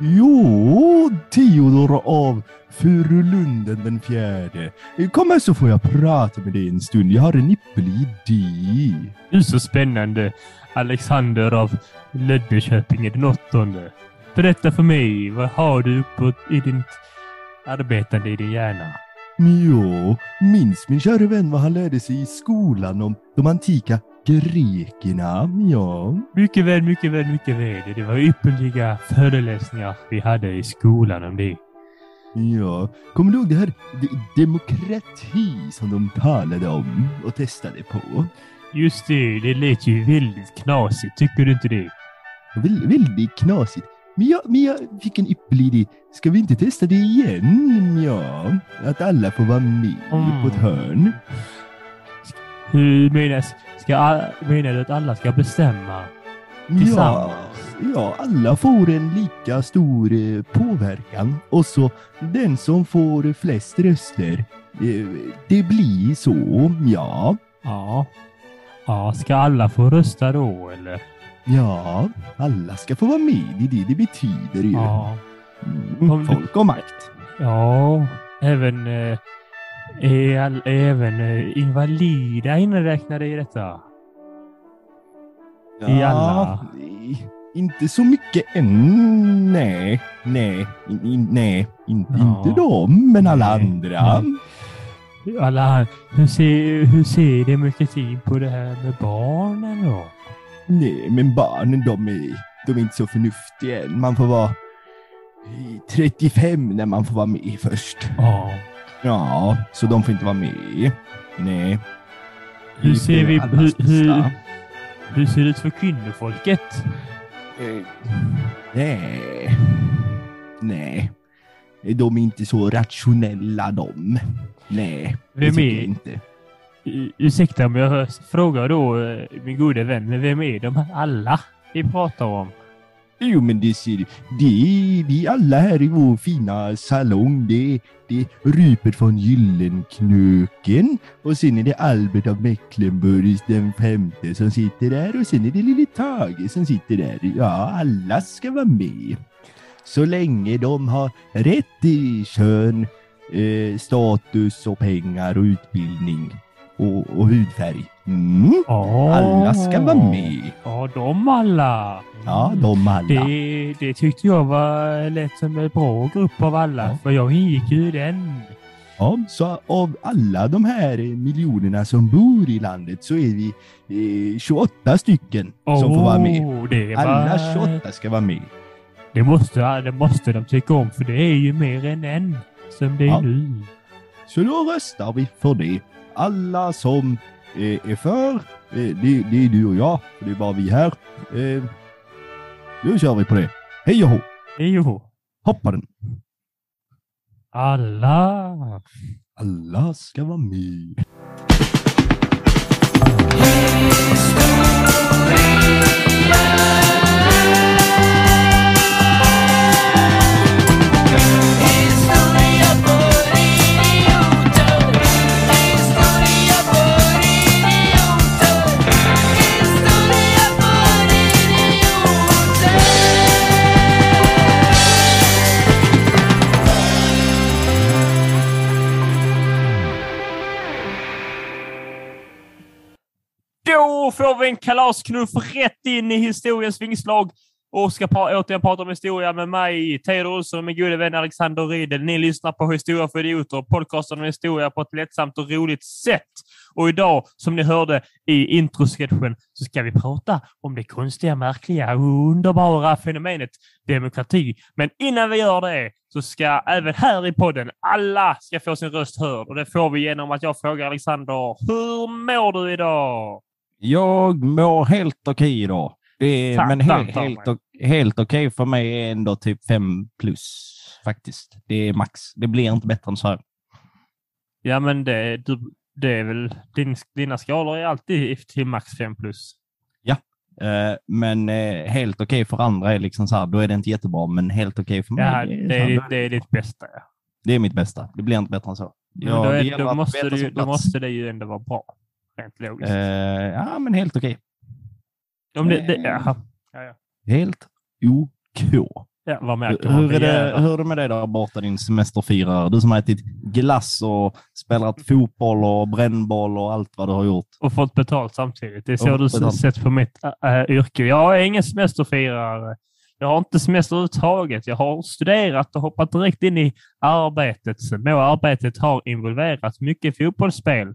Jo, Theodor av Furulunden den fjärde. Kom här så får jag prata med dig en stund. Jag har en ypperlig idé. Du är så spännande. Alexander av Löddeköpinge den åttonde. Berätta för mig, vad har du på, i ditt arbetande i din hjärna? Jo, minns min kära vän vad han lärde sig i skolan om de antika grekerna? Ja. Mycket väl, mycket väl, mycket väl. Det var ypperliga föreläsningar vi hade i skolan om det. Ja, kommer du ihåg det här de- demokrati som de talade om och testade på? Just det, det lät ju väldigt knasigt. Tycker du inte det? Väl, väldigt knasigt. Men jag, men jag fick en ypperlig idé. Ska vi inte testa det igen? Ja, att alla får vara med Mm. på ett hörn. Hur menas, ska, menar du att alla ska bestämma? Ja, Tillsammans. ja, alla får en lika stor eh, påverkan och så den som får flest röster, eh, det blir så, ja. Ja. Ja, ska alla få rösta då eller? Ja, alla ska få vara med, är det det betyder ju. Ja. Mm, folk och makt. Ja, även, eh, är, all, även eh, invalida inräknade i detta? I alla. i- Inte så mycket än, nej, nej, in, in, nej, in, Ja. inte de, men alla Nej. andra. Alla, hur, ser, hur ser demokratin på det här med barnen då? Nej, men barnen de är, de är inte så förnuftiga än. Man får vara eh, 35 när man får vara med först. Ja. Ja, så de får inte vara med. Nej. Hur Det ser vi, hur, hur, hur ser det ut för kvinnofolket? Eh, Nej. Nej. De är inte så rationella de. Nej, det Vem tycker är- inte. Ursäkta om jag frågar då, eh, min gode vän, men vem är de här alla vi pratar om? Jo men det ser du. Det, är är alla här i vår fina salong. Det, det är Rupert von Gyllenknöken och sen är det Albert av Mecklenburg den femte som sitter där och sen är det lille Tage som sitter där. Ja, alla ska vara med. Så länge de har rätt i kön, eh, status och pengar och utbildning och, och hudfärg. Mm. Alla ska vara med. Ja, de alla. Ja, de alla. Det, det tyckte jag var lätt som en bra grupp av alla, Ja. för jag ingick ju i den. Ja, så av alla de här miljonerna som bor i landet så är vi eh, 28 stycken som får vara med. Det, var, Alla 28 ska vara med. det, måste, det måste de tycka om, för det är ju mer än en som det är Ja. nu. Så då röstar vi för det. Alla som eh, är för, eh, det, det är du och jag, för det är bara vi här. Eh, då kör vi på det. Hej och hå! Jo, Hoppa den! alla. Alla ska vara med. Får vi en kalasknuff rätt in i historiens vingslag och ska pra- återigen prata om historia med mig, Teodor Olsson och min gode vän Alexander Riedel. Ni lyssnar på Historia för idioter, podcasten om historia på ett lättsamt och roligt sätt. Och idag, som ni hörde i introsketchen, så ska vi prata om det konstiga, märkliga och underbara fenomenet demokrati. Men innan vi gör det så ska även här i podden alla ska få sin röst hörd och det får vi genom att jag frågar Alexander, hur mår du idag? Jag mår helt okej idag. Är, Tack, men tack, helt, tack, helt, tack. o- helt okej för mig är ändå typ fem plus faktiskt. Det är max. Det blir inte bättre än så här. Ja, men det, du, det är väl din, dina skalor är alltid till max 5 plus. Eh, men eh, helt okej för andra är liksom så här, då är det inte jättebra, men helt okej för mig. Ja, är det är, ditt, det är ditt bästa. Ja. det är mitt bästa. Det blir inte bättre än så. Ja, då, är, då, måste sin då måste det ju ändå vara bra. Rent logiskt. Eh, ja, men helt okej. Om det, det, jaha. ja, ja. Helt OK. Ja, vad märker Hur, är det, hur är det med dig där borta, din semesterfirare? Du som har ätit glass och spelat fotboll och brännboll och allt vad du har gjort. Och fått betalt samtidigt. Det är så Och du betalt. sett på mitt äh, yrke. Jag är ingen semesterfirare. Jag har inte semester överhuvudtaget. Jag har studerat och hoppat direkt in i arbetet. Men arbetet har involverat mycket fotbollsspel.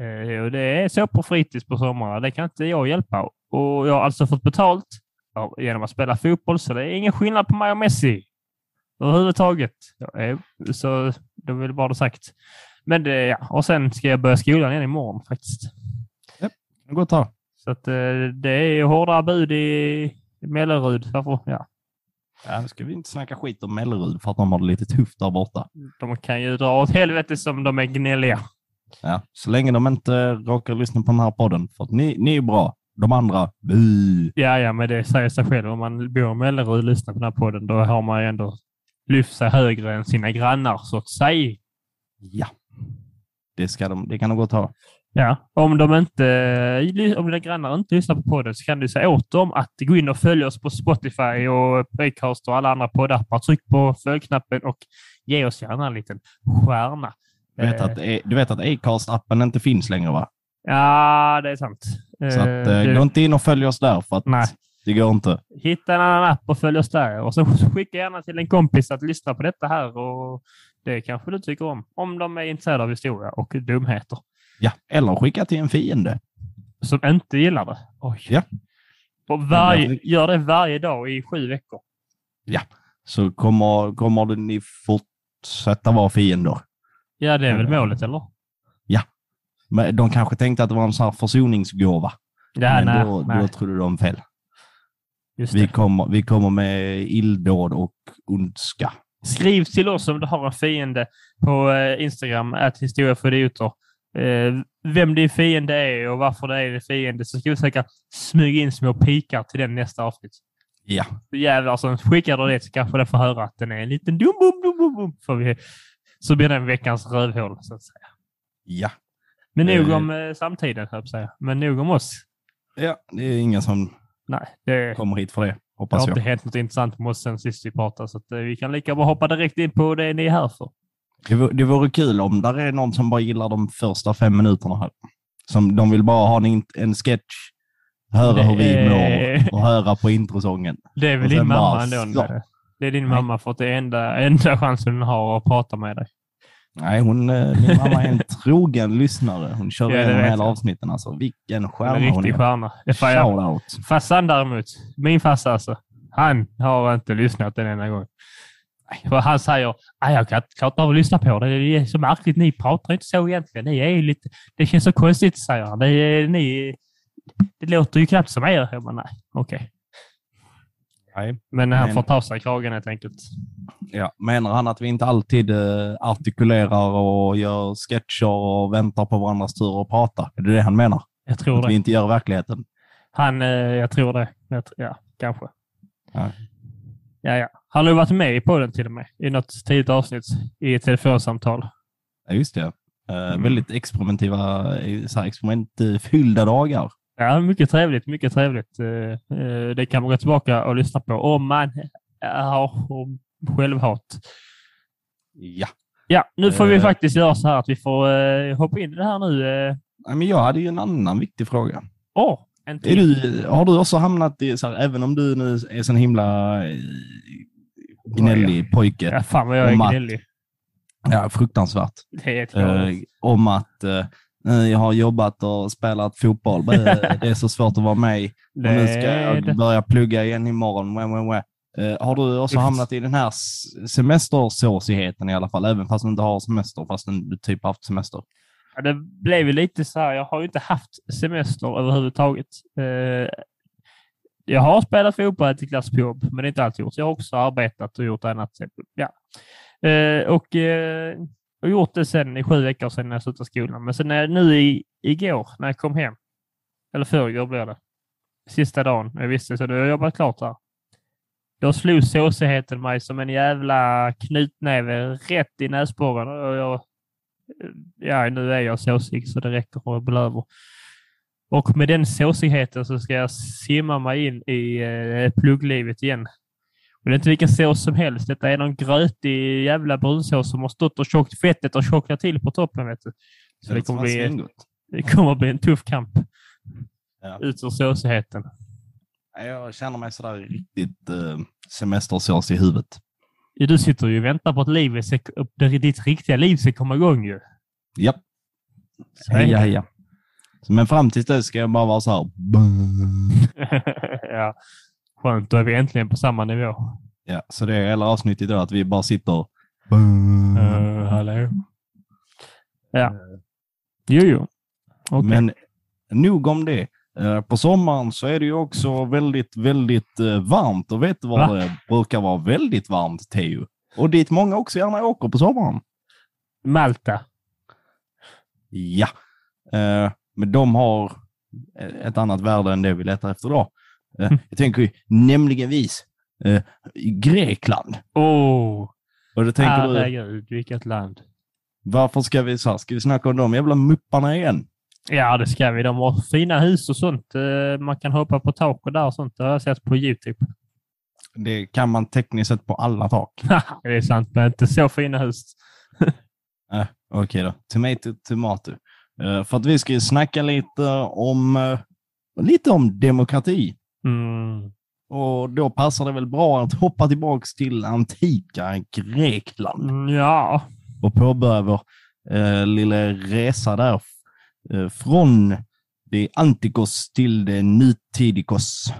Eh, det är så på fritids på sommaren. Det kan inte jag hjälpa. Och jag har alltså fått betalt genom att spela fotboll, så det är ingen skillnad på mig och Messi. Överhuvudtaget. Är, så det vill bara ha sagt. Men det, ja. Och sen ska jag börja skolan igen imorgon faktiskt. Gå och ta. Så att, eh, det är hårdare bud i Mellerud. Varför? Ja, Ja, nu ska vi inte snacka skit om Mellerud för att de har det lite tufft där borta. de kan ju dra åt helvete som de är gnälliga. Ja, så länge de inte råkar lyssna på den här podden. För att ni, ni är bra. De andra, bu. Ja, ja, men det säger sig själv. Om man bor i Mellerud och lyssnar på den här podden, då har man ju ändå lyft sig högre än sina grannar, så att säga. Ja. Det, ska de, det kan de gå och ta. Ja, om de inte, om dina grannar inte lyssnar på podden så kan du säga åt dem att gå in och följa oss på Spotify och Acast och alla andra poddappar. Tryck på följknappen och ge oss gärna en liten stjärna. Du vet Eh, att, eh, du vet att Acast-appen inte finns längre va? Ja, det är sant. Så att, Eh, eh, du- gå inte in och följ oss där för att Nej. det går inte. Hitta en annan app och följ oss där. Och så skicka gärna till en kompis att lyssna på detta här. Och det kanske du tycker om. Om de är intresserade av historia och dumheter. Ja, eller skicka till en fiende. Som inte gillar det. Oj. Ja. Och varje, gör det varje dag i sju veckor. Så kommer, kommer ni fortsätta vara fiender. Ja, det är väl Mm. målet, eller? Men de kanske tänkte att det var en sån här försoningsgåva. Ja, men nej, då, nej. då trodde de fel. Vi kommer, vi kommer med illdåd och ondska. Skriv till oss om du har en fiende på eh, Instagram, att historia för idioter. Eh, vem din fiende är och varför det är din fiende, så ska vi försöka smyga in små pikar till den nästa avsnitt. Ja, Jävlar, så skickar du det så kanske den får höra att den är en liten dum bum bum bum bum. Får vi, så blir den veckans rövhål, så att säga. ja. Men nog om eh, samtiden, höll jag. Men nog om oss. Ja, det är ingen som Nej, det, kommer hit för det, det hoppas har jag. inte hänt något intressant med oss sen sist vi pratade, så att, eh, vi kan lika bra hoppa direkt in på det ni är här för. Det, vore- det vore kul om där är någon som bara gillar de första fem minuterna här. Som de vill bara ha en, en sketch, höra Det hur vi är- mår och höra på introsången. Det är väl din mamma ändå. Det är din Nej. mamma för att det är enda, enda chansen hon har att prata med dig. Nej, hon, eh, min mamma är en trogen lyssnare. Hon kör Ja, igenom hela avsnitten. Alltså, vilken En stjärna hon riktig är. stjärna. Det får jag- Shoutout. Farsan däremot, min farsa alltså, han har inte lyssnat en enda gång. För han säger, "Nej, jag kan klart av att lyssna på det. Det är så märkligt. Ni pratar inte så egentligen. Ni är lite, det känns så konstigt, säger han. Det, är, ni, det låter ju knappt som er. Jag bara, nej, okej. Nej. Men han Men- får ta sig kragen helt enkelt. Ja, menar han att vi inte alltid eh, artikulerar och gör sketcher och väntar på varandras tur att prata? Är det det han menar? Jag tror Att vi det. inte gör verkligheten? Han, eh, jag tror det. Jag, ja, kanske. Ja. Ja, ja. Han har ju varit med i podden till och med, i något tidigt avsnitt, i ett telefonsamtal. Ja, just det. Eh, Mm. Väldigt experimentiva, eh, så här, experimentfyllda dagar. Ja, mycket trevligt, mycket trevligt. Eh, eh, Det kan man gå tillbaka och lyssna på om man har självhat. Ja. Ja, nu får vi Eh. faktiskt göra så här att vi får hoppa in i det här nu. Men jag hade ju en annan viktig fråga. Åh, en till. du, har du också hamnat i, så här, även om du nu är sån himla gnällig pojke, Ja, fan vad jag är om att- gnällig. ja, fruktansvärt, Det är ett eh, om att jag har jobbat och spelat fotboll, det är så svårt att vara med. Och nu ska jag börja plugga igen imorgon. Wah, wah, wah. Eh, har du också hamnat i den här semestersåsigheten i alla fall, även fast du inte har semester, fast du typ haft semester? Ja, det blev ju lite så här. Jag har ju inte haft semester överhuvudtaget. Eh, jag har spelat fotboll till klass på jobb, men det är inte allt gjort. Jag har också arbetat och gjort annat. Ja. Eh, och, och gjort det sen i sju veckor sedan när jag slutade skolan. Men sen när nu i, igår när jag kom hem, eller förrgår blev det, sista dagen jag visste så då har jag jobbat klart här. Då slog såsigheten mig som en jävla knutnäve rätt i näsborren och jag ja, nu är jag såsig så det räcker och blöver. Och med den såsigheten så ska jag simma mig in i eh, plugglivet igen. Och det är inte vilken sås som helst. Detta är någon grötig jävla brunsås som har stått och tjockt fettet och tjocknat till på toppen. Vet du. Så det kommer, bli, det kommer bli en tuff kamp. Ja. Ut ur såsigheten. Jag känner mig sådär riktigt uh, semestersås i huvudet. Du sitter ju och väntar på att livet ska, det- ditt riktiga liv ska komma igång ju. Japp. Heja, det. heja. Men fram tills dess ska jag bara vara så här. ja. Skönt, då är vi äntligen på samma nivå. Ja, så det är hela avsnittet idag att vi bara sitter Uh, hallå? Ja. Jo, jo. Okej. Men nog om det. Eh, På sommaren så är det ju också väldigt, väldigt eh, varmt. Och vet du var Va? det brukar vara väldigt varmt, Teo? Och dit många också gärna åker på sommaren. Malta. Ja, men de har ett annat värde än det vi letar efter idag. Eh, Mm. Jag tänker nämligen vis eh, Grekland. Åh, Och då tänker du, herregud, vilket land. varför ska vi, så här, ska vi snacka om de jävla mupparna igen? Ja, det ska vi. De har fina hus och sånt. Eh, Man kan hoppa på tak och där och sånt. Det har jag sett på YouTube. Det kan man tekniskt sett på alla tak. det är sant, men inte så fina hus. Äh, Okej då. Tomato, tomato. Eh, för att vi ska ju snacka lite om, eh, lite om demokrati. Mm. Och då passar det väl bra att hoppa tillbaks till antika Grekland Mm, Ja, och påbörja vår eh, lilla resa där. Eh, från det Antikos till det Nutidikos,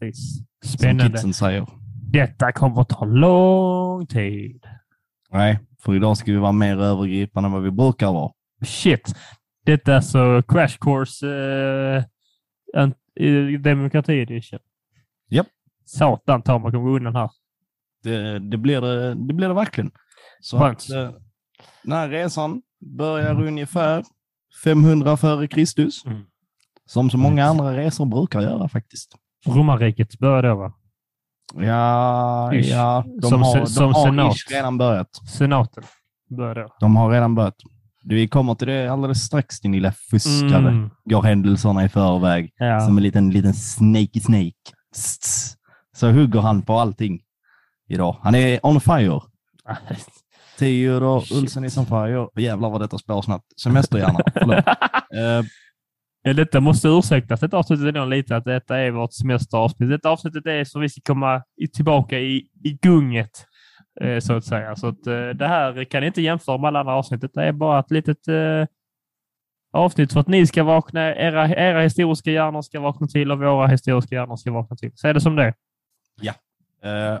precis. som Spännande. kidsen säger. Detta kommer att ta lång tid. Nej, för idag ska vi vara mer övergripande än vad vi brukar vara. Shit. Detta är alltså Crash Course eh, i Demokrati Edition. Japp. Satan ta man kommer undan här. Det, det, blir, det, det blir det verkligen. Så Skönt. att, eh, den här resan börjar ungefär 500 före Kristus. Mm. Som så många andra resor brukar göra faktiskt. Romarriket börjar då va? Ja, Ish. ja de Som har, se- som de har senat. redan börjat. Senaten börjar då. De har redan börjat. Vi kommer till det alldeles strax, din lilla fuskare. Mm. Går händelserna i förväg. Ja. Som en liten, liten snakey snake. Tss. Så hugger han på allting idag. Han är on fire. Theodor. Olsson is on fire. Jävlar vad detta spår snabbt. Semesterhjärna. Förlåt. Eh, Ja, detta måste ursäktas. Detta avsnittet är lite att detta är vårt semesteravsnitt. Detta avsnittet är så vi ska komma tillbaka i, i gunget, Eh, så att säga. Så att, eh, det här kan ni inte jämföra med alla andra avsnittet. Det är bara ett litet eh, avsnitt för att ni ska vakna, era, era historiska hjärnor ska vakna till och våra historiska hjärnor ska vakna till. Så är det som det Ja. eh,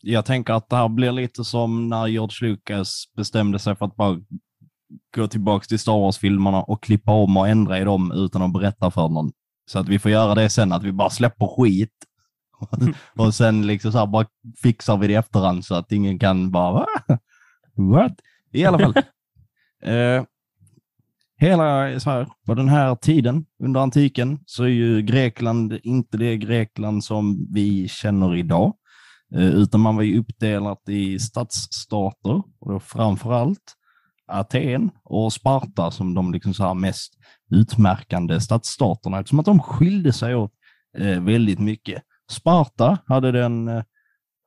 jag tänker att det här blir lite som när George Lucas bestämde sig för att bara gå tillbaka till Star Wars-filmerna och klippa om och ändra i dem utan att berätta för någon. Så att vi får göra det sen, att vi bara släpper skit. och sen liksom så här bara fixar vi det i efterhand så att ingen kan bara "Va? What? I alla fall. eh, hela så här, på den här tiden under antiken så är ju Grekland inte det Grekland som vi känner idag. Eh, utan man var ju uppdelat i stadsstater och då framför allt Aten och Sparta som de liksom så mest utmärkande stadsstaterna eftersom att de skilde sig åt eh, väldigt mycket. Sparta hade den eh,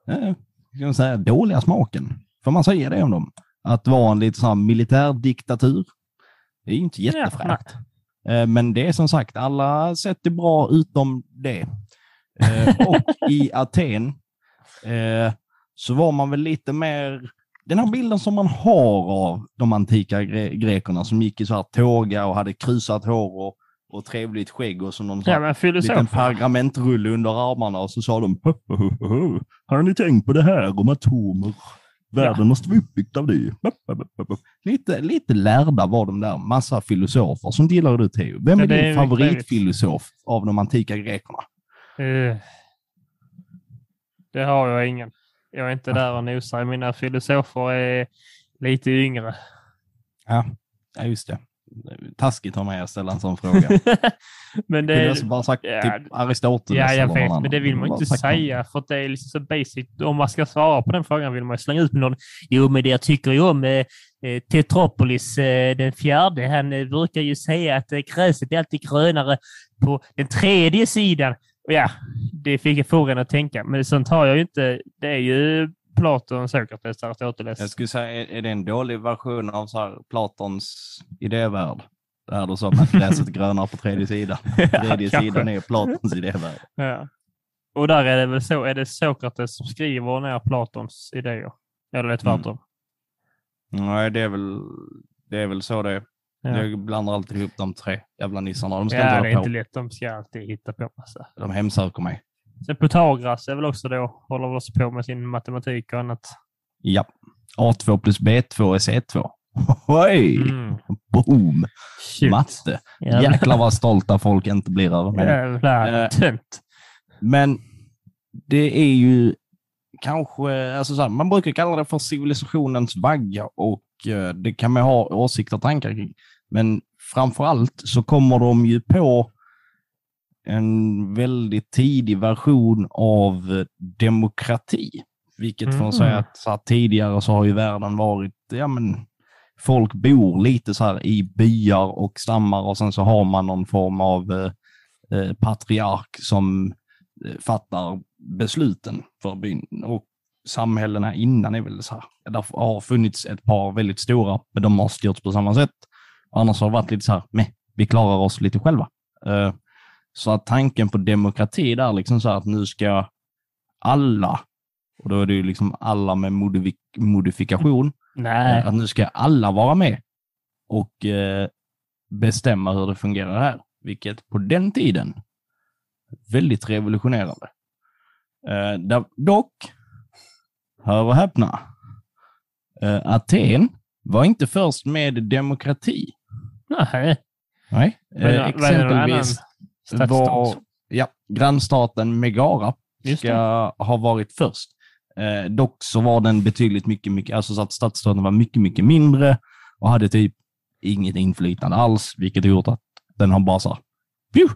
eh, ska man säga, dåliga smaken, får man säga det om dem, att vara en lite så här militärdiktatur. Det är ju inte jättefräckt. Eh, Men det är som sagt, alla sätt är bra utom det. Eh, Och i Aten så var man väl lite mer, den här bilden som man har av de antika gre grekerna som gick i så här tåga och hade krusat hår och, och trevligt skägg och som någon Ja, men liten pergamentrulle under armarna och så sa de "Ho, ho, ho, ho. Har ni tänkt på det här om atomer? Världen måste vara uppbyggd av det. Lite, lite lärda var de där, massa filosofer. Som gillar du Theo? Vem Ja, är är din mycket favoritfilosof av de antika grekerna? Eh, Det har jag ingen. Jag är inte där och nosar. Mina filosofer är lite yngre. Ja, ja just det. Taskigt av mig att ställa en sån fråga. men Det är alltså bara sagt ja, typ Aristoteles. Ja, jag vet, men det vill man ju inte säga för det är liksom så basic. Om man ska svara på den frågan vill man ju slänga ut med någon. Jo, men det jag tycker ju om eh, eh, Tetropolis eh, den fjärde. Han eh, brukar ju säga att eh, gräset är alltid grönare på den tredje sidan. Och ja, det fick få en att tänka. Men sånt har jag ju inte. Det är ju Platon, Sokrates, Aristoteles. Jag skulle säga, är, är det en dålig version av så här Platons idévärld? Där du sa att gräset är grönare på tredje sidan. Tredje kanske. sidan är Platons idévärld. Ja. Och där är det väl så, är det Sokrates som skriver ner Platons idéer? Eller är det tvärtom? Nej, det är väl, det är väl så det är. Ja. Jag blandar alltid ihop de tre jävla nissarna. De ska Ja, inte det är på. inte lätt. De ska alltid hitta på massa. De hemsöker mig. Sen Pythagoras är väl också då, håller också på med sin matematik och annat. Ja. A2 plus B2 är C2. Oj! Mm. Boom! Shit. Matte. Jävlar, Jäklar vad stolta folk inte blir över mig. jävlar Eh, tönt. Men det är ju kanske, alltså så här, man brukar kalla det för civilisationens vagga och eh, det kan man ha åsikter och tankar kring. Men framför allt så kommer de ju på en väldigt tidig version av demokrati. Vilket får Mm. säga att så här, tidigare så har ju världen varit, ja men folk bor lite så här i byar och stammar och sen så har man någon form av eh, eh, patriark som eh, fattar besluten för byn. Och samhällena innan är väl så här, där har funnits ett par väldigt stora, men de har styrts på samma sätt. Annars har det varit lite så här, med, vi klarar oss lite själva. Eh, så att tanken på demokrati där, liksom så att nu ska alla, och då är det ju liksom alla med modifik- modifikation, Nej. att nu ska alla vara med och eh, bestämma hur det fungerar här. Vilket på den tiden väldigt revolutionerande. Eh, där, dock, hör och häpna, eh, Aten var inte först med demokrati. Nej. Nej. Eh, exempelvis. Var ja, grannstaten Megara ska ha varit först. Eh, dock så var den betydligt mycket, mycket, alltså så att stadsstaten var mycket, mycket mindre och hade typ inget inflytande alls, vilket har gjort att den har bara så här, pju,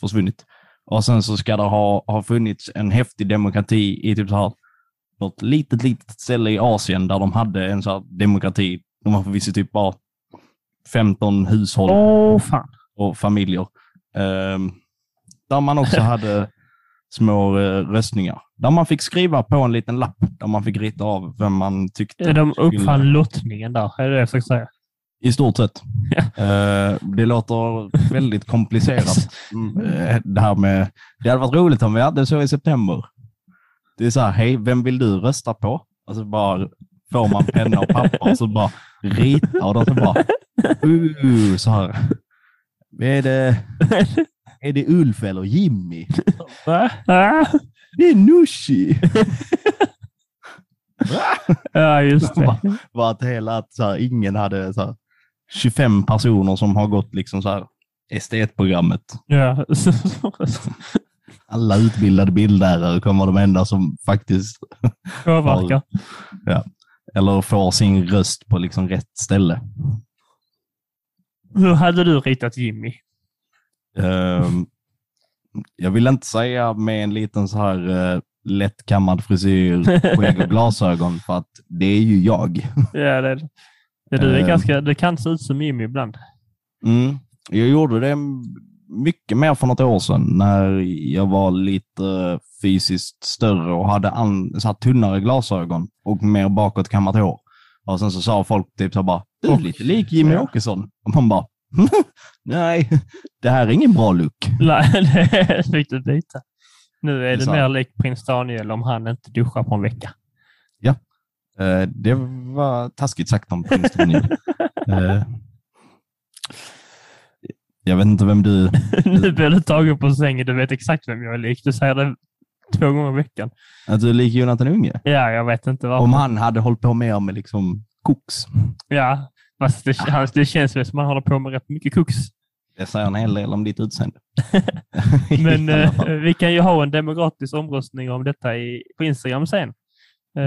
försvunnit. Och sen så ska det ha, ha funnits en häftig demokrati i typ så här, något litet, litet ställe i Asien där de hade en så här demokrati. De har förvisso typ bara 15 hushåll fan. och familjer. Ehm, där man också hade små eh, röstningar. Där man fick skriva på en liten lapp där man fick rita av vem man tyckte. De uppfann lottningen där, är det det jag försöker säga? I stort sett. Eh, det låter väldigt komplicerat. Mm, eh, det här med, det hade varit roligt om vi hade så i september. Det är så här, hej, vem vill du rösta på? Och så bara får man penna och papper och så bara rita och då så bara, uh, så här. Är det, är det Ulf eller Jimmy? Va? Det är Nushi! Ja, just det. var att hela, att så här, ingen hade så här, 25 personer som har gått liksom så här estetprogrammet. Ja. Alla utbildade bildlärare kommer de enda som faktiskt, Påverkar. eller får sin röst på liksom rätt ställe. Hur hade du ritat Jimmy? Ehm, jag vill inte säga med en liten så här uh, lättkammad frisyr, skägg och glasögon, för att det är ju jag. Ja, det, det, du är Eh. ganska, det kan se ut som Jimmy ibland. Mm. Jag gjorde det mycket mer för något år sedan när jag var lite fysiskt större och hade an, så tunnare glasögon och mer bakåtkammat hår. Och sen så sa folk typ så bara, du är lite lik Jimmy ja. Åkesson. Och man bara, nej, det här är ingen bra look. Nej, det fick du byta. Nu är Det det mer lik prins Daniel om han inte duschar på en vecka. Eh, det var taskigt sagt om prins Daniel. Eh, jag vet inte vem du... nu blir du tagen på sängen. Du vet exakt vem jag är lik. Du säger det två gånger i veckan. Att du är lik Jonathan Unge. Ja, jag vet inte varför. Om han hade hållit på mer med liksom koks. Ja, fast det, han- det känns väl som att han håller på med rätt mycket koks. Det säger en hel del om ditt utseende. Men eh, vi kan ju ha en demokratisk omröstning om detta i, på Instagram sen. Eh,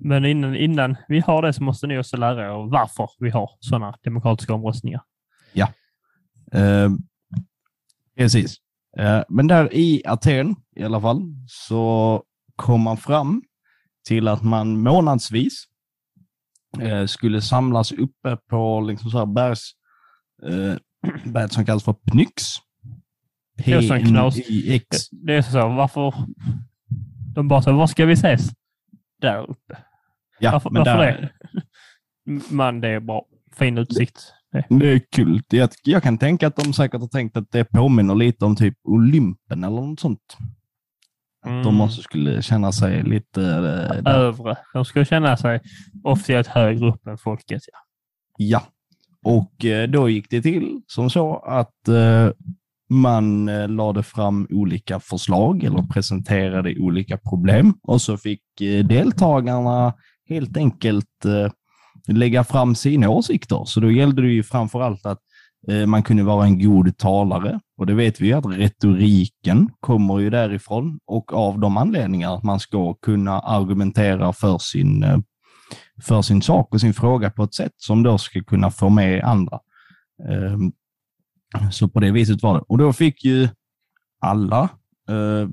Men innan, innan vi har det så måste ni också lära er varför vi har sådana demokratiska omröstningar. Eh, precis. Eh, men där i Aten i alla fall så kom man fram till att man månadsvis eh, skulle samlas uppe på liksom så här bergs, eh, berget som kallas för Pnyx. Det är knas. Det är så, varför... De bara så, var ska vi ses? Där uppe. Ja, varför men varför där, det? Men det är bra. Fin utsikt. Det. det är kul. Jag, jag kan tänka att de säkert har tänkt att det påminner lite om typ Olympen eller något sånt. Att de Mm. också skulle känna sig lite... eh, där. Övre. De ska känna sig officiellt högre upp än folket. Ja. Ja, och eh, då gick det till som så att eh, man lade fram olika förslag eller presenterade olika problem och så fick deltagarna helt enkelt lägga fram sina åsikter. Så då gällde det ju framför allt att eh, man kunde vara en god talare och det vet vi ju att retoriken kommer ju därifrån och av de anledningar att man ska kunna argumentera för sin eh, för sin sak och sin fråga på ett sätt som då ska kunna få med andra. Ehm, så på det viset var det. Och då fick ju alla, eh,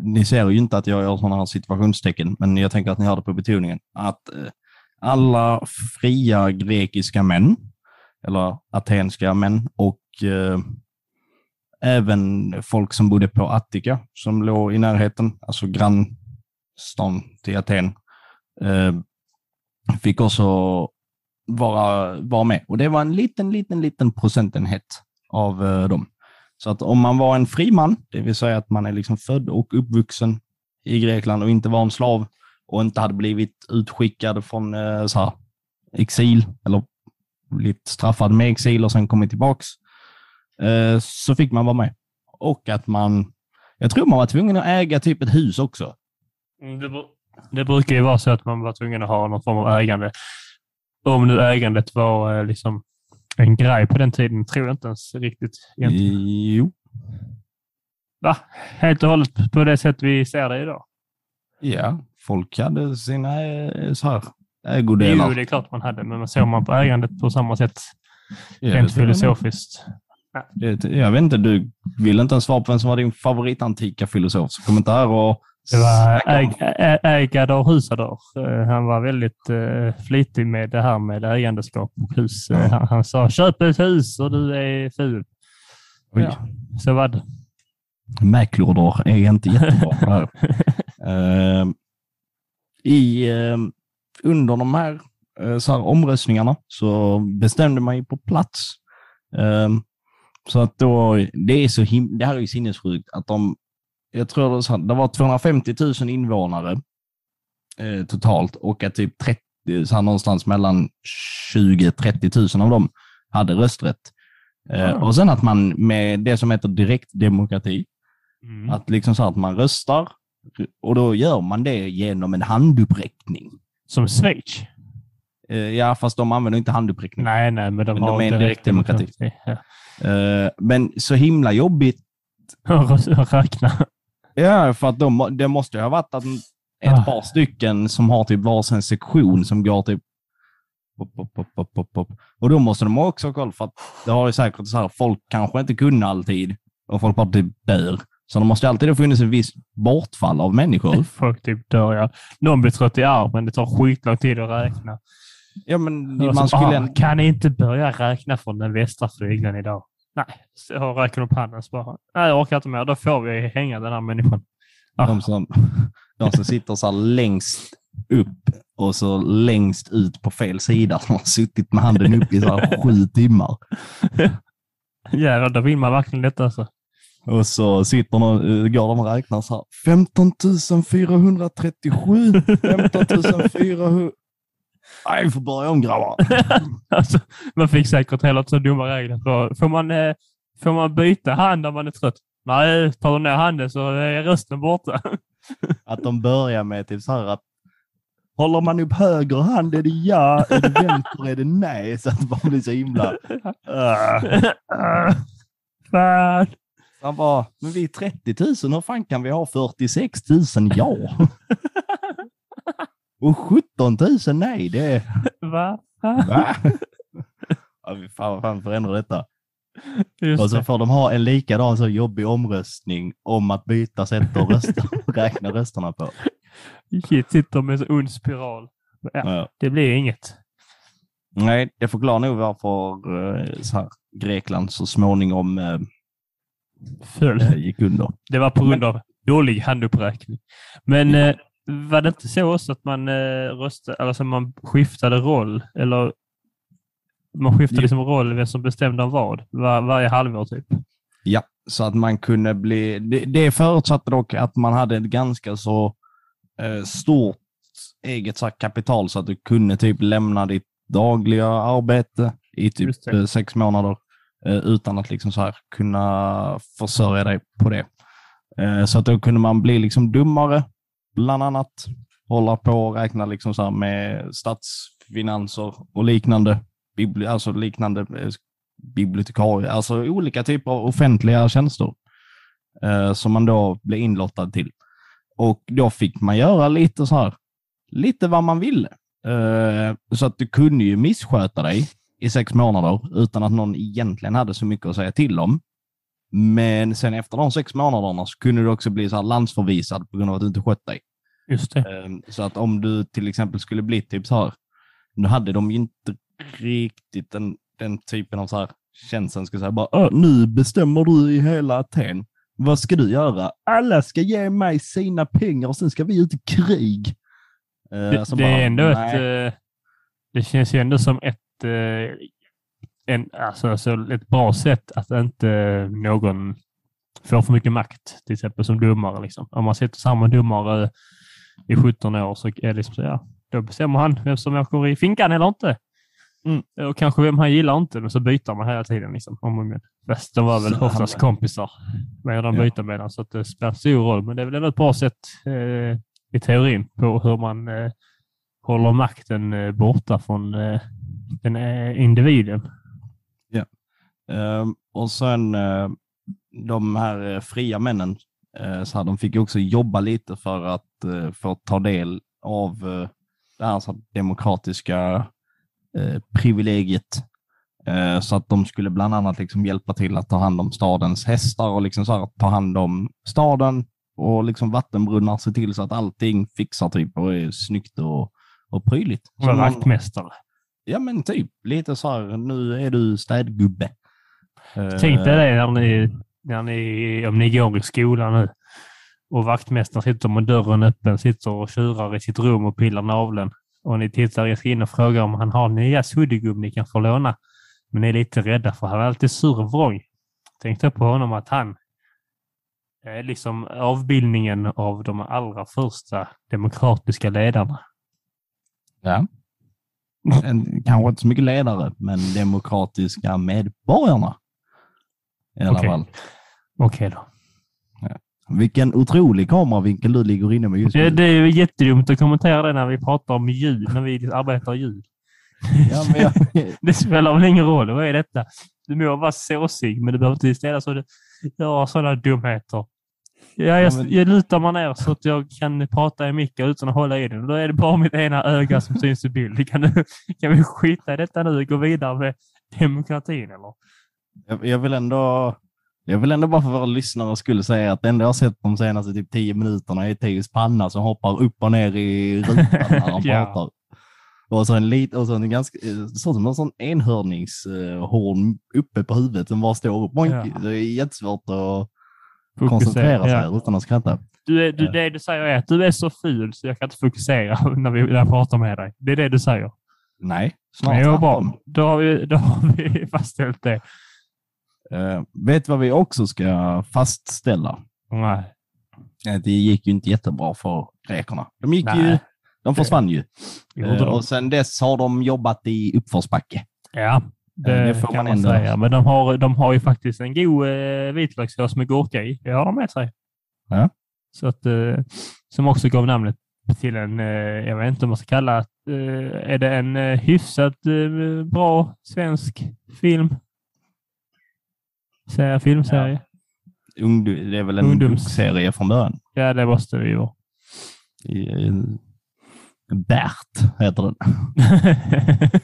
ni ser ju inte att jag gör sådana här situationstecken, men jag tänker att ni hörde på betoningen, att alla fria grekiska män, eller atenska män och eh, även folk som bodde på Attika, som låg i närheten, alltså grannstaden till Aten, eh, fick också vara, vara med. Och det var en liten, liten, liten procentenhet av eh, dem. Så att om man var en fri man, det vill säga att man är liksom född och uppvuxen i Grekland och inte var en slav och inte hade blivit utskickad från eh, så här, exil eller blivit straffad med exil och sen kommit tillbaks, eh, så fick man vara med. Och att man, jag tror man var tvungen att äga typ ett hus också. Mm, Det, det brukar ju vara så att man var tvungen att ha någon form av ägande. Om nu ägandet var eh, liksom en grej på den tiden tror jag inte ens riktigt. egentligen. Jo, Va? Helt och hållet på det sätt vi ser det idag. Ja, folk hade sina eh, så här, ägodelar. Jo, det är klart man hade, men man såg man på ägandet på samma sätt Ja, rent filosofiskt. Det, jag vet inte, du vill inte ens svara på vem som var din favoritantika filosof, så kom inte här och... Det var snacka om- äg, ä, ägador husador. Eh, Han var väldigt uh, flitig med det här med ägandeskap och hus. Eh, Han, han sa köp ett hus och du är ful. Oj, Ja, så var det. Mäklorder är inte jättebra på det här. Eh, I, eh, under de här, eh, så här omröstningarna så bestämde man ju på plats. Eh, så att då, det är så him- det här är ju sinnessjukt att de, jag tror det, så här, det var 250 000 invånare eh, totalt och att typ 30, så här, någonstans mellan 20-30 000 av dem hade rösträtt. Eh, Ah. Och sen att man med det som heter direktdemokrati, Mm. att liksom så här att man röstar och då gör man det genom en handuppräckning. Som Schweiz? Eh, Ja, fast de använder inte handuppräckning. Nej, nej, men de Men de är en direktdemokrati. Ja. Eh, Men så himla jobbigt. Och Räkna. Ja, för att de, det måste ha varit att ett Ah. par stycken som har typ varsin sektion som går typ Pop, pop, pop, pop, pop, pop. Och då måste de också ha koll för att det har ju säkert så här, folk kanske inte kunde alltid och folk bara typ dör. Så det måste alltid ha funnits en viss bortfall av människor. Folk typ dör, ja. Någon blir trött i armen. Det tar skitlång tid att räkna. Ja, men man skulle... ah, Kan inte börja räkna från den västra flygeln idag? Nej, så de upp handen bara, nej jag orkar inte mer. Då får vi hänga den här människan. Ah. De som, de som sitter så här längst upp och så längst ut på fel sida som har suttit med handen upp i så här sju timmar. Jävlar, då vill man verkligen detta alltså. Och så sitter de, eh, går de och räknar så här. 15 437, 15 400. Nej, vi får börja om grabbar. alltså. Man fick säkert hela så dumma regler. För, får, man, eh, får man byta hand om man är trött? Nej, tar du ner handen så är rösten borta. Att de börjar med typ så här att håller man upp höger hand är det ja, är det vänster är det nej. Så att man blir så himla... Uh. Fan. Han bara, men vi är 30 000, hur fan kan vi ha 46 000 ja? Och 17 000 nej, det. Va? Va? Ja, vi fan, vad fan förändrar detta? Just Och så det. får de ha en likadan så jobbig omröstning om att byta sätt att rösta, räkna rösterna på. Shit, sitter med en så ond spiral. Ja, Ja. det blir inget. Nej, det förklarar nog varför eh, så här, Grekland så småningom eh, Föll. eh, gick under. Det var på grund av dålig handuppräkning. Men eh, var det inte så också att man eh, röstade, alltså man skiftade roll? Eller man skiftade liksom roll vem som bestämde om vad? Var, varje halvår typ. Ja, så att man kunde bli... Det, det förutsatte dock att man hade ett ganska så eh, stort eget så kapital så att du kunde typ lämna ditt dagliga arbete i typ sex månader Eh, utan att liksom så här kunna försörja dig på det. Eh, så att då kunde man bli liksom dummare, bland annat. Hålla på och räkna liksom så här med statsfinanser och liknande. Bibli- alltså liknande eh, bibliotekarier. alltså olika typer av offentliga tjänster eh, som man då blev inlottad till. Och då fick man göra lite så här, lite vad man ville. Eh, så att du kunde ju missköta dig i sex månader utan att någon egentligen hade så mycket att säga till om. Men sen efter de sex månaderna så kunde du också bli så här landsförvisad på grund av att du inte skött dig. Just det. Ehm, Så att om du till exempel skulle bli typ så här, nu hade de ju inte riktigt den, den typen av så här känslan, ska säga, bara "Ö, nu bestämmer du i hela Aten. Vad ska du göra? Alla ska ge mig sina pengar och sen ska vi ut i krig. Eh, Det, så det bara, är ändå nej. ett... eh, Det känns ju ändå som ett, en, alltså, alltså ett bra sätt att inte någon får för mycket makt, till exempel som domare. Liksom. Om man sitter samma domare i 17 år så är det liksom så, ja, då bestämmer han vem som åker i finkan eller inte. Mm. Och kanske vem han gillar inte, men så byter man hela tiden. Liksom, om igen. Fast de var väl Så oftast kompisar med de Ja. byter mellan, så att det spelar stor roll. Men det är väl ändå ett bra sätt eh, i teorin på hur man eh, håller makten eh, borta från eh, den eh, individen. Ehm, och sen eh, de här eh, fria männen, så här, de fick också jobba lite för att få ta del av det här så demokratiska privilegiet. Så att de skulle bland annat liksom hjälpa till att ta hand om stadens hästar och liksom så här, ta hand om staden och liksom vattenbrunnar, se till så att allting fixar typ och är snyggt och, och prydligt. Som man- vaktmästare. Ja men typ, lite så här, nu är du städgubbe. Tänk dig det när ni, när ni, om ni går i skolan nu och vaktmästaren sitter med dörren öppen, sitter och tjurar i sitt rum och pillar naveln. Och ni tittar jag ska in och frågar om han har nya suddgubb ni kan få låna. Men ni är lite rädda för han är alltid sur och vrång. Tänk då på honom att han är liksom avbildningen av de allra första demokratiska ledarna. Ja. En, kanske inte så mycket ledare, men demokratiska medborgarna. I alla Okej. fall. Okej då. Vilken otrolig kameravinkel du ligger inne med just nu. Det, det är jättedumt att kommentera det när vi pratar om ljud, när vi arbetar ljud. Ja, jag, Det spelar väl ingen roll. Vad är detta? Du må vara såsig, men du behöver inte ställa så du gör sådana dumheter. Ja, jag, jag lutar mig ner så att jag kan prata i micken utan att hålla i den. Då är det bara mitt ena öga som syns i bild. Kan, du, kan vi skita i detta nu och gå vidare med demokratin? Eller? jag, jag vill ändå jag vill ändå bara för våra lyssnare skulle säga att det enda jag har sett de senaste typ tio minuterna är Teos panna som hoppar upp och ner i rutan när han Ja. pratar. Och så en lit, och så en ganska, eh, så som en sån enhörningshorn uppe på huvudet som bara står upp. Ja. Det är jättesvårt att koncentrera sig ja. utan att skratta. Du är, du, det du säger är att du är så ful så jag kan inte fokusera när, vi, när jag pratar med dig. Det är det du säger. Nej, snarare tvärtom. Då har vi, då har vi fastställt det. Eh, vet vad vi också ska fastställa? Nej. Eh, Det gick ju inte jättebra för grekerna. De gick ju, de försvann ju. De. och sen dess har de jobbat i uppförsbacke. Ja, det, det får man man, ändå- säga. Men de har, de har ju faktiskt en god eh, vitlökssås med gurka i. Det har de med sig. Ja. Så att, eh, som också gav namnet till en, eh, jag vet inte om man ska kalla det, eh, är det en eh, hyfsat eh, bra svensk film? Serie, filmserie? Ungdu- det är väl en Ungdoms- bokserie från början. Ja. det måste det ju vara. Bert heter den.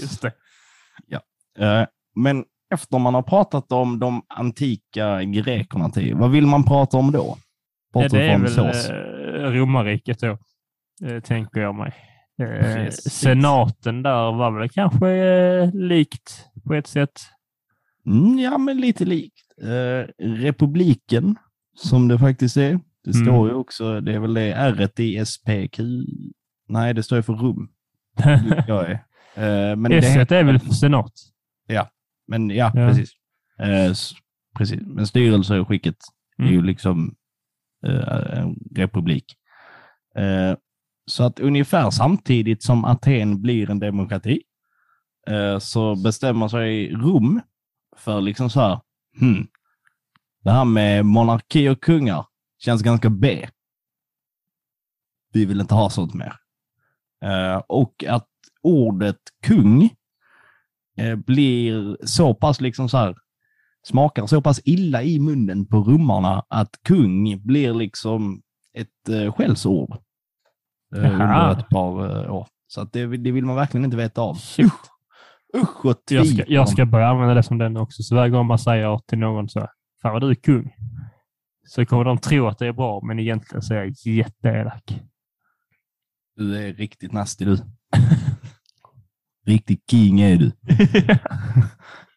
Just det. Eh, Men efter man har pratat om de antika grekerna, till, vad vill man prata om då? Ja, Bortsett det är väl sås. eh, romarriket då, eh, tänker jag mig. Precis. senaten där var väl kanske likt på ett sätt. Mm, ja, men lite likt. Republiken, som det faktiskt är. Det Mm. står ju också, det är väl det r i SPQ. Nej, det står ju för rum. Jag är. Eh, men, det, S är väl senat? men ja, Ja. precis. Eh, precis. Men styrelseskicket är ju Mm. liksom eh, en republik. Så att ungefär samtidigt som Aten blir en demokrati så bestämmer sig Rom för liksom så här, hmm, det här med monarki och kungar känns ganska B. Vi vill inte ha sånt mer. Och att ordet kung eh, blir så pass liksom så här, smakar så pass illa i munnen på rummarna att kung blir liksom ett eh, skällsord eh, under ett par år. Så att det, det vill man verkligen inte veta av. Shit. Usch vad Jag ska, jag ska börja använda det som den också. Så varje gång man säger till någon så här, fan vad du är kung. Så kommer de tro att det är bra, men egentligen så är jag jätteelak. Du är riktigt nasty du. Riktig king är du.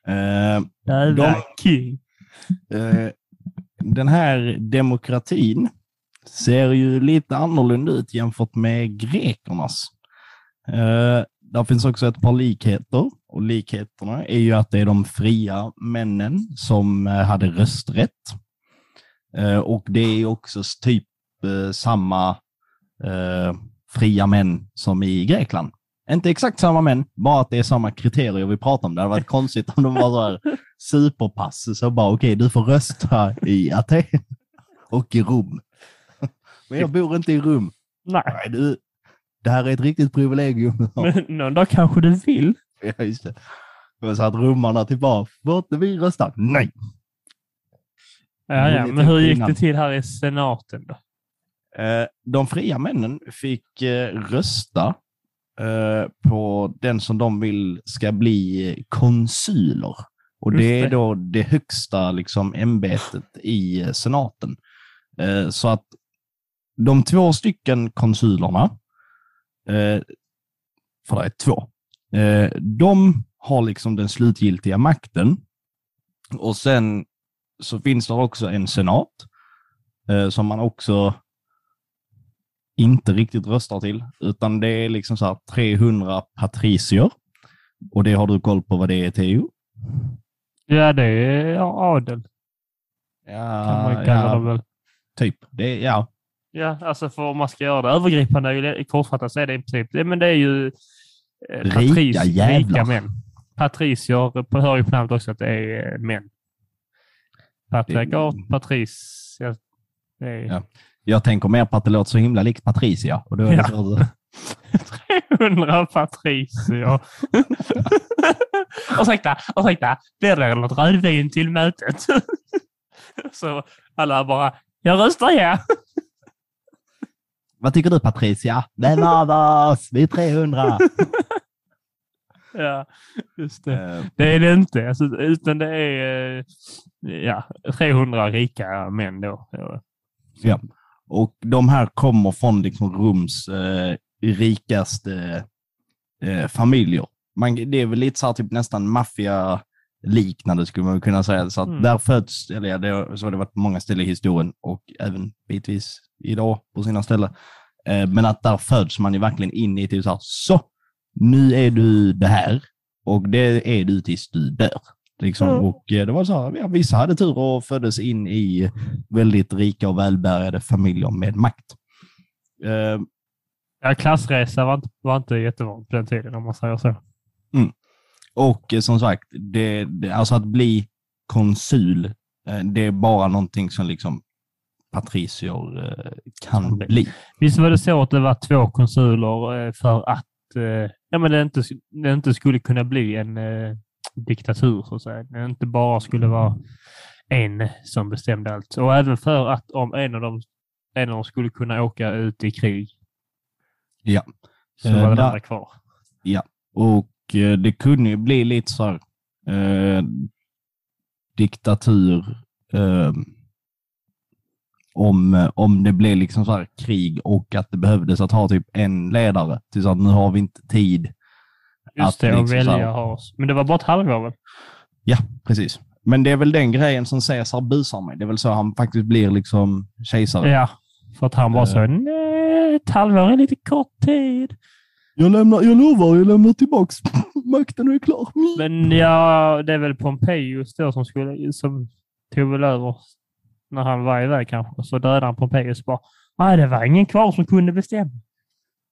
Eh, Jävla king. Eh, den här demokratin ser ju lite annorlunda ut jämfört med grekernas. Eh, där finns också ett par likheter och likheterna är ju att det är de fria männen som hade rösträtt. Och det är också typ samma fria män som i Grekland. Inte exakt samma män, bara att det är samma kriterier vi pratar om. Det hade varit konstigt om de var så här superpass. Så bara, okej, du får rösta i Aten och i Rom. Men jag bor inte i Rom. Nej, Nej, du, det här är ett riktigt privilegium. men någon dag kanske du vill. Ja, just det. Var så att romarna typ bara, får inte vi rösta? Nej. Ja, ja. Men hur gick det till här i senaten då? Eh, De fria männen fick eh, rösta eh, på den som de vill ska bli konsuler. Och det är då det högsta liksom, ämbetet i eh, senaten. Eh, Så att de två stycken konsulerna, eh, för det är två, eh, de har liksom den slutgiltiga makten. Och sen så finns det också en senat som man också inte riktigt röstar till, utan det är liksom så här 300 patricier. Och det har du koll på vad det är, Theo? Ja, det är adel. Ja, Kan man kalla ja det väl. typ. Det, ja, Ja, alltså för om man ska göra det övergripande kortfattat så är det i princip, men det är ju eh, Rika patris, jävlar. rika män. Patricier på, hör ju på namnet också att det är eh, män. Patriarkat, patris, ja, det är Ja. Jag tänker mer på att det låter så himla likt Patricia. Och då är Ja. det så, 300 patricier. ursäkta, ursäkta, blir det något rödvin till mötet? så alla bara, jag röstar ja. Vad tycker du Patricia? Vem av oss? Vi är 300. ja, just det. Eh, Det är det inte, alltså, utan det är eh, ja, 300 rika män då. Ja. Och de här kommer från liksom Roms eh, rikaste eh, familjer. Man, det är väl lite så här, typ nästan maffia liknande skulle man kunna säga. Så att Mm. där föds, eller ja, det, så har det varit på många ställen i historien och även bitvis idag på sina ställen. Eh, men att där föds man ju verkligen in i typ så här, så nu är du det här och det är du tills du dör. Liksom. Mm. Och eh, det var så här, ja, vissa hade tur och föddes in i väldigt rika och välbärgade familjer med makt. Eh, Ja, klassresa var inte, var inte jättevanligt på den tiden om man säger så. och eh, som sagt, det, det, alltså att bli konsul, eh, det är bara någonting som liksom patricier eh, kan bli. bli. Visst var det så att det var två konsuler eh, för att eh, ja, men det, inte, det inte skulle kunna bli en eh, diktatur, så att säga. Det inte bara skulle vara en som bestämde allt. Och även för att om en av dem, en av dem skulle kunna åka ut i krig Ja. så Eh, var den där- andra kvar. Och eh, det kunde ju bli lite så här, eh, diktatur. Eh, om, eh, om det blev liksom så här krig och att det behövdes att ha typ en ledare. Till så att nu har vi inte tid. Just det, liksom och välja ha oss. Men det var bara ett halvår väl? Ja, precis. Men det är väl den grejen som Caesar busar med. Det är väl så han faktiskt blir liksom kejsare. Ja, för att han Eh. så, nej, ett halvår är lite kort tid. Jag, lämnar, jag lovar, jag lämnar tillbaks makten och är klar. Men ja, det är väl Pompejus då som, skulle, som tog väl över när han var iväg kanske. Så dödade han Pompejus bara. Nej, det var ingen kvar som kunde bestämma.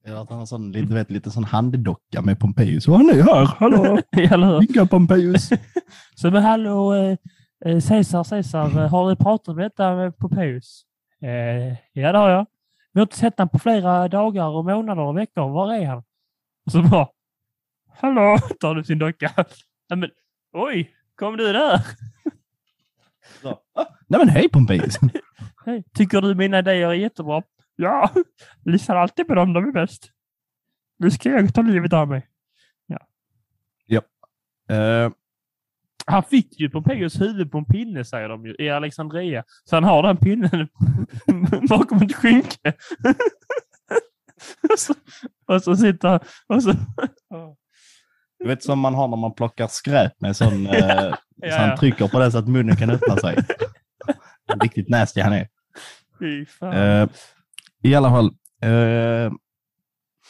Ja, att han har sån, lite, vet, lite sån handdocka med Pompejus, och han är här. Hallå! Eller? Vinka Pompejus. Så men hallå, eh, eh, Caesar, Caesar, eh, har du pratat om detta med Pompejus? Eh, ja, det har jag. Vi har inte sett honom på flera dagar och månader och veckor. Var är han? Och så bara, hallå, tar du sin docka. Nej, men, oj, kom du där? Så, ah, Nej men hej Pompejus! Hej, tycker du mina idéer är jättebra? Ja, lyssnar alltid på dem, de är bäst. Nu ska jag ta livet av mig. Eh, Han fick ju Pompejus huvud på en pinne, säger de ju, i Alexandria. Så han har den pinnen bakom ett skynke. och, så, och så sitter han och så... du vet som man har när man plockar skräp med sån, eh, Ja, så han ja. trycker på det så att munnen kan öppna sig. Riktigt nasty han är. Fy fan. Eh, i alla fall, eh,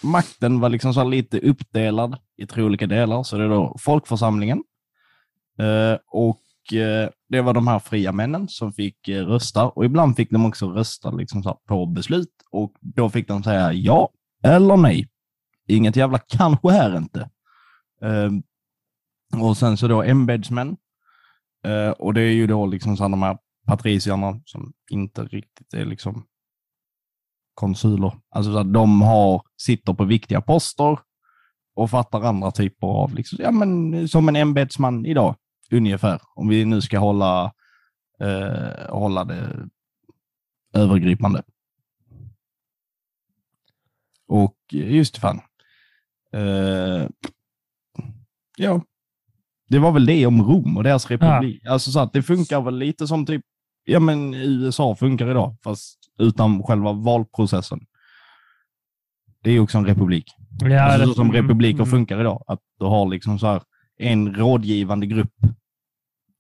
makten var liksom så lite uppdelad i tre olika delar. Så det är då folkförsamlingen eh, och eh, det var de här fria männen som fick eh, rösta och ibland fick de också rösta liksom så på beslut och då fick de säga ja eller nej. Inget jävla kanske här inte. Eh, och sen så då ämbetsmän eh, och det är ju då liksom så här de här patricierna som inte riktigt är liksom konsuler. Alltså så att de har, sitter på viktiga poster och fattar andra typer av, liksom, ja men som en ämbetsman idag, ungefär. Om vi nu ska hålla, eh, hålla det övergripande. Och just fan. Eh, ja, det var väl det om Rom och deras republik. Alltså så att det funkar väl lite som typ, ja men USA funkar idag, fast utan själva valprocessen. Det är också en republik. ja, alltså, så som republiker mm. funkar idag. Att du har liksom så här en rådgivande grupp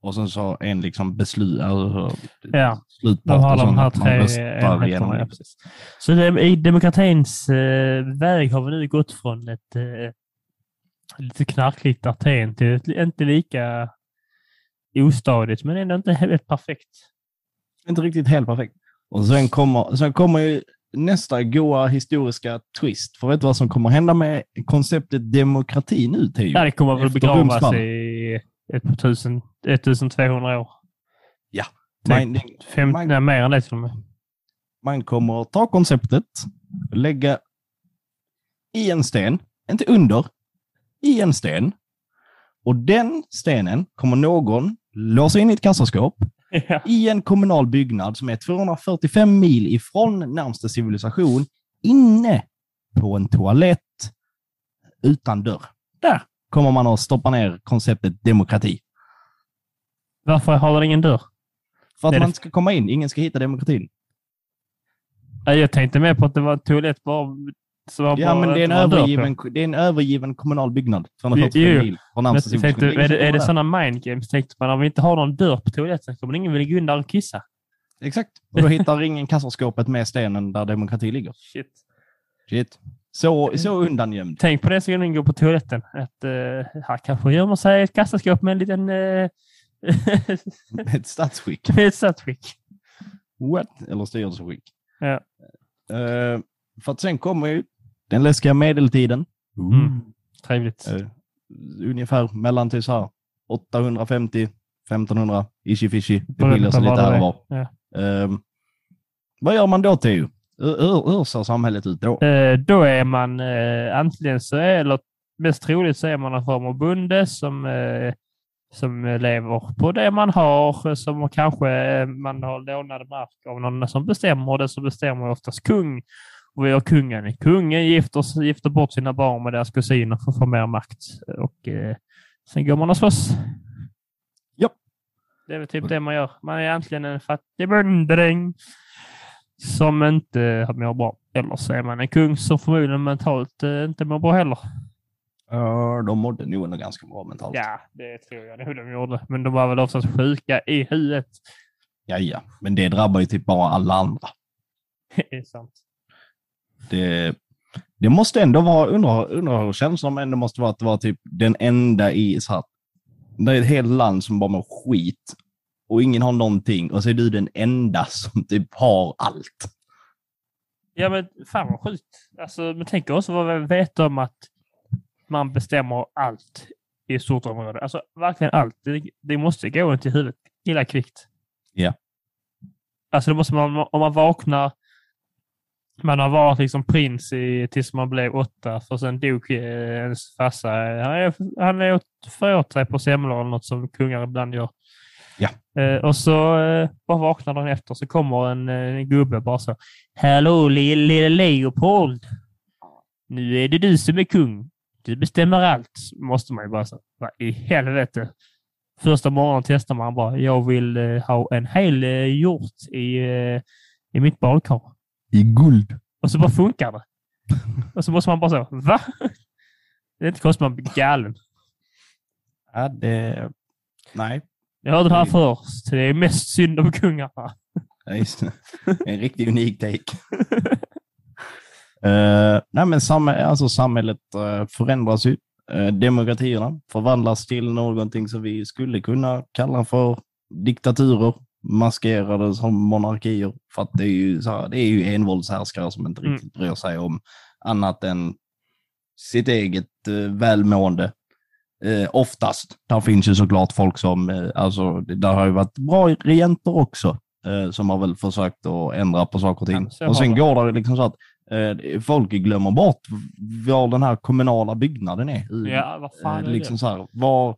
och sen så en liksom beslut, alltså, Ja, slutpart. de har de här tre röstar enheterna. Ja, precis. Så det, i demokratins eh, väg har vi nu gått från ett eh, lite knarkligt Aten till ett inte lika ostadigt, men ändå inte helt perfekt. Inte riktigt helt perfekt. Och sen kommer, sen kommer ju nästa goa historiska twist. För vet du vad som kommer hända med konceptet demokrati nu, Theo? Ja, det kommer väl begravas i ett par tusen, 1200 år. Man, Fem, man- nej, mer än det till och med. man kommer ta konceptet, lägga i en sten, inte under, i en sten. Och den stenen kommer någon låsa in i ett kassaskåp Ja. i en kommunal byggnad som är 245 mil ifrån närmsta civilisation, inne på en toalett utan dörr. Där kommer man att stoppa ner konceptet demokrati. Varför har den ingen dörr? För att är man ska komma in, ingen ska hitta demokratin. Ja, Jag tänkte mer på att det var en toalett bara... Ja, men det är, en övergiven, det är en övergiven kommunal byggnad. 245 Jo, mil från tänkte, är det, är det sådana mind games? Tänkte man, om vi inte har någon dörr på toaletten kommer ingen vilja gå in där och kissa. Exakt. Och då hittar ingen kassaskåpet med stenen där demokrati ligger. Shit. Shit. Så, så undangömd. Tänk på det så ingen går på toaletten. Att, uh, här kanske gömmer sig ett kassaskåp med en liten... Uh, Ett statsskick. ett statsskick. What? Eller styrelseskick. Ja. Eh, för att sen kommer ju den läskiga medeltiden. Mm. Trevligt. Eh, ungefär mellan till så här 850, 1500, ishi fishy. Det skiljer sig lite vad här och var. är. Ja. Eh, vad gör man då Theo? Hur, ser samhället ut då? Eh, då är man eh, antingen så är, eller mest troligt så är man en form av bonde som, som lever på det man har, som kanske man har lånad mark av någon som bestämmer det som bestämmer är oftast kung. Och vi har kungen. Kungen gifter, gifter bort sina barn med deras kusiner för att få mer makt. Och eh, sen går man och slåss. Japp. Det är väl typ det man gör. Man är egentligen en fattig bondedräng. som inte mår bra. Eller så är man en kung som förmodligen mentalt eh, inte mår bra heller. Ja, de mådde nog ändå ganska bra mentalt. Ja, det tror jag nog de gjorde. Men de var väl oftast sjuka i huvudet. ja, ja. Men det drabbar ju typ bara alla andra. Det är sant. Det, det måste ändå vara, undrar, undrar hur känslan ändå måste vara att vara typ den enda i så här, det är ett helt land som bara mår skit och ingen har någonting och så är du den enda som typ har allt. Ja, men fan vad sjukt. Alltså, men tänk också vad vi vet om att man bestämmer allt i ett stort område. Alltså verkligen allt. Det, det måste gå inte i huvudet illa kvickt. Ja. Alltså det måste man, om man vaknar, man har varit liksom prins i, tills man blev åtta, för sen dog eh, ens farsa. Han, är- han är åt, sig på semlor eller något som kungar ibland gör. Ja. Eh, och så eh, bara vaknar dagen efter så kommer en, eh, en gubbe bara så. Hallå lille, lille Leopold. Nu är det du som är kung. Du bestämmer allt. Måste man ju bara säga. Vad i helvete. Första morgonen testar man bara. Jag vill eh, ha en hel eh, hjort i, eh, i mitt badkar. I guld. Och så bara funkar det. Och så måste man bara så. Va? Det är inte konstigt man blir galen. Ja, det... Nej. Jag hörde det här först. Det är mest synd om kungarna. Ja, just det. En riktigt unik take. Eh, nej, men sam alltså, samhället uh, förändras ju. Uh, demokratierna förvandlas till någonting som vi skulle kunna kalla för diktaturer, maskerade som monarkier. För att det är ju, så här, det är ju envåldshärskare som inte Mm. riktigt bryr sig om annat än sitt eget uh, välmående. Eh, oftast. Där finns ju såklart folk som, eh, alltså, där har ju varit bra regenter också, eh, som har väl försökt att ändra på saker och ting. och sen går det liksom så att eh, folk glömmer bort var den här kommunala byggnaden är. Ja, vad fan eh, är liksom det? så här, var, eh,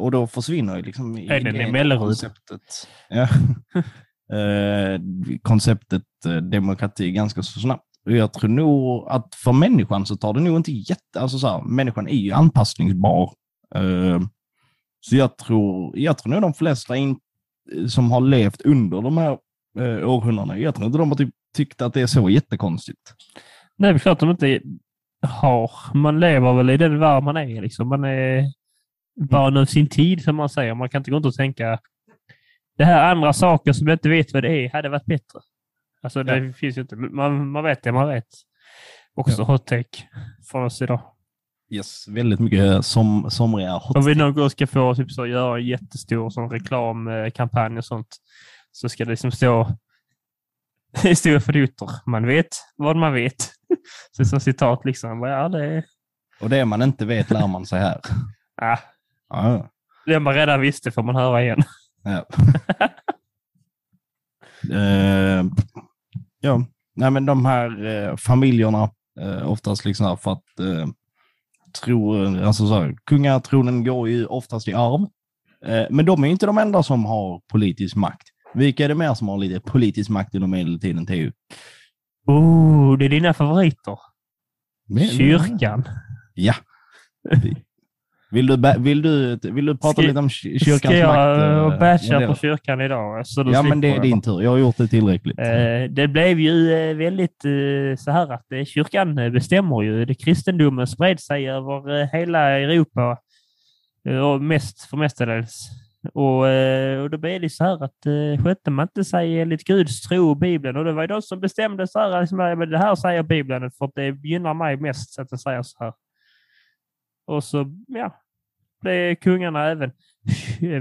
och då försvinner ju liksom Är den i idén och Mellerud? konceptet. Ja. eh, konceptet eh, demokrati ganska så snabbt. Och jag tror nog att för människan så tar det nog inte jätte... Alltså så här, människan är ju anpassningsbar. Eh, så jag tror, jag tror nog de flesta in, som har levt under de här eh, århundradena, jag tror inte de har typ tyckt att det är så jättekonstigt. Det är klart de inte har. Man lever väl i den värld man är. Liksom. Man är barn av sin tid, som man säger. Man kan inte gå runt och tänka det här andra saker som jag inte vet vad det är hade varit bättre. Alltså det finns ju inte. Man, man vet det man vet. Också hot take från oss idag. Yes, väldigt mycket som, somriga hot Om vi någon gång ska få typ, så, göra en jättestor sån reklamkampanj och sånt så ska det liksom stå historia för idioter. Man vet vad man vet. Så som citat liksom. Ja, det är... Och det man inte vet lär man sig här. Ah, Ja, det man redan visste får man höra igen. ja. Eh, ja, nej men de här eh, familjerna, eh, oftast liksom här för att eh, tro, alltså så här, kungatronen går ju oftast i arv. Eh, men de är inte de enda som har politisk makt. Vilka är det mer som har lite politisk makt under medeltiden, Teo? Oh, det är dina favoriter. Men- Kyrkan. Ja. Vill du, vill du, vill du prata Ska- lite om ky- kyrkans Ska jag makt? eh, basha modell? på kyrkan idag? Så du Ja, men det är din tur. Jag har gjort det tillräckligt. Eh, det blev ju eh, väldigt eh, så här att eh, kyrkan eh, bestämmer ju. Det kristendomen spred sig över eh, hela Europa eh, och mest för mestadels. Och, eh, och då blev det så här att eh, skötte man inte sig enligt Guds tro och Bibeln och det var ju de som bestämde så här, liksom, "Ja, men det här säger Bibeln för att det gynnar mig mest så att det säger så här. Och så, ja, blev kungarna även,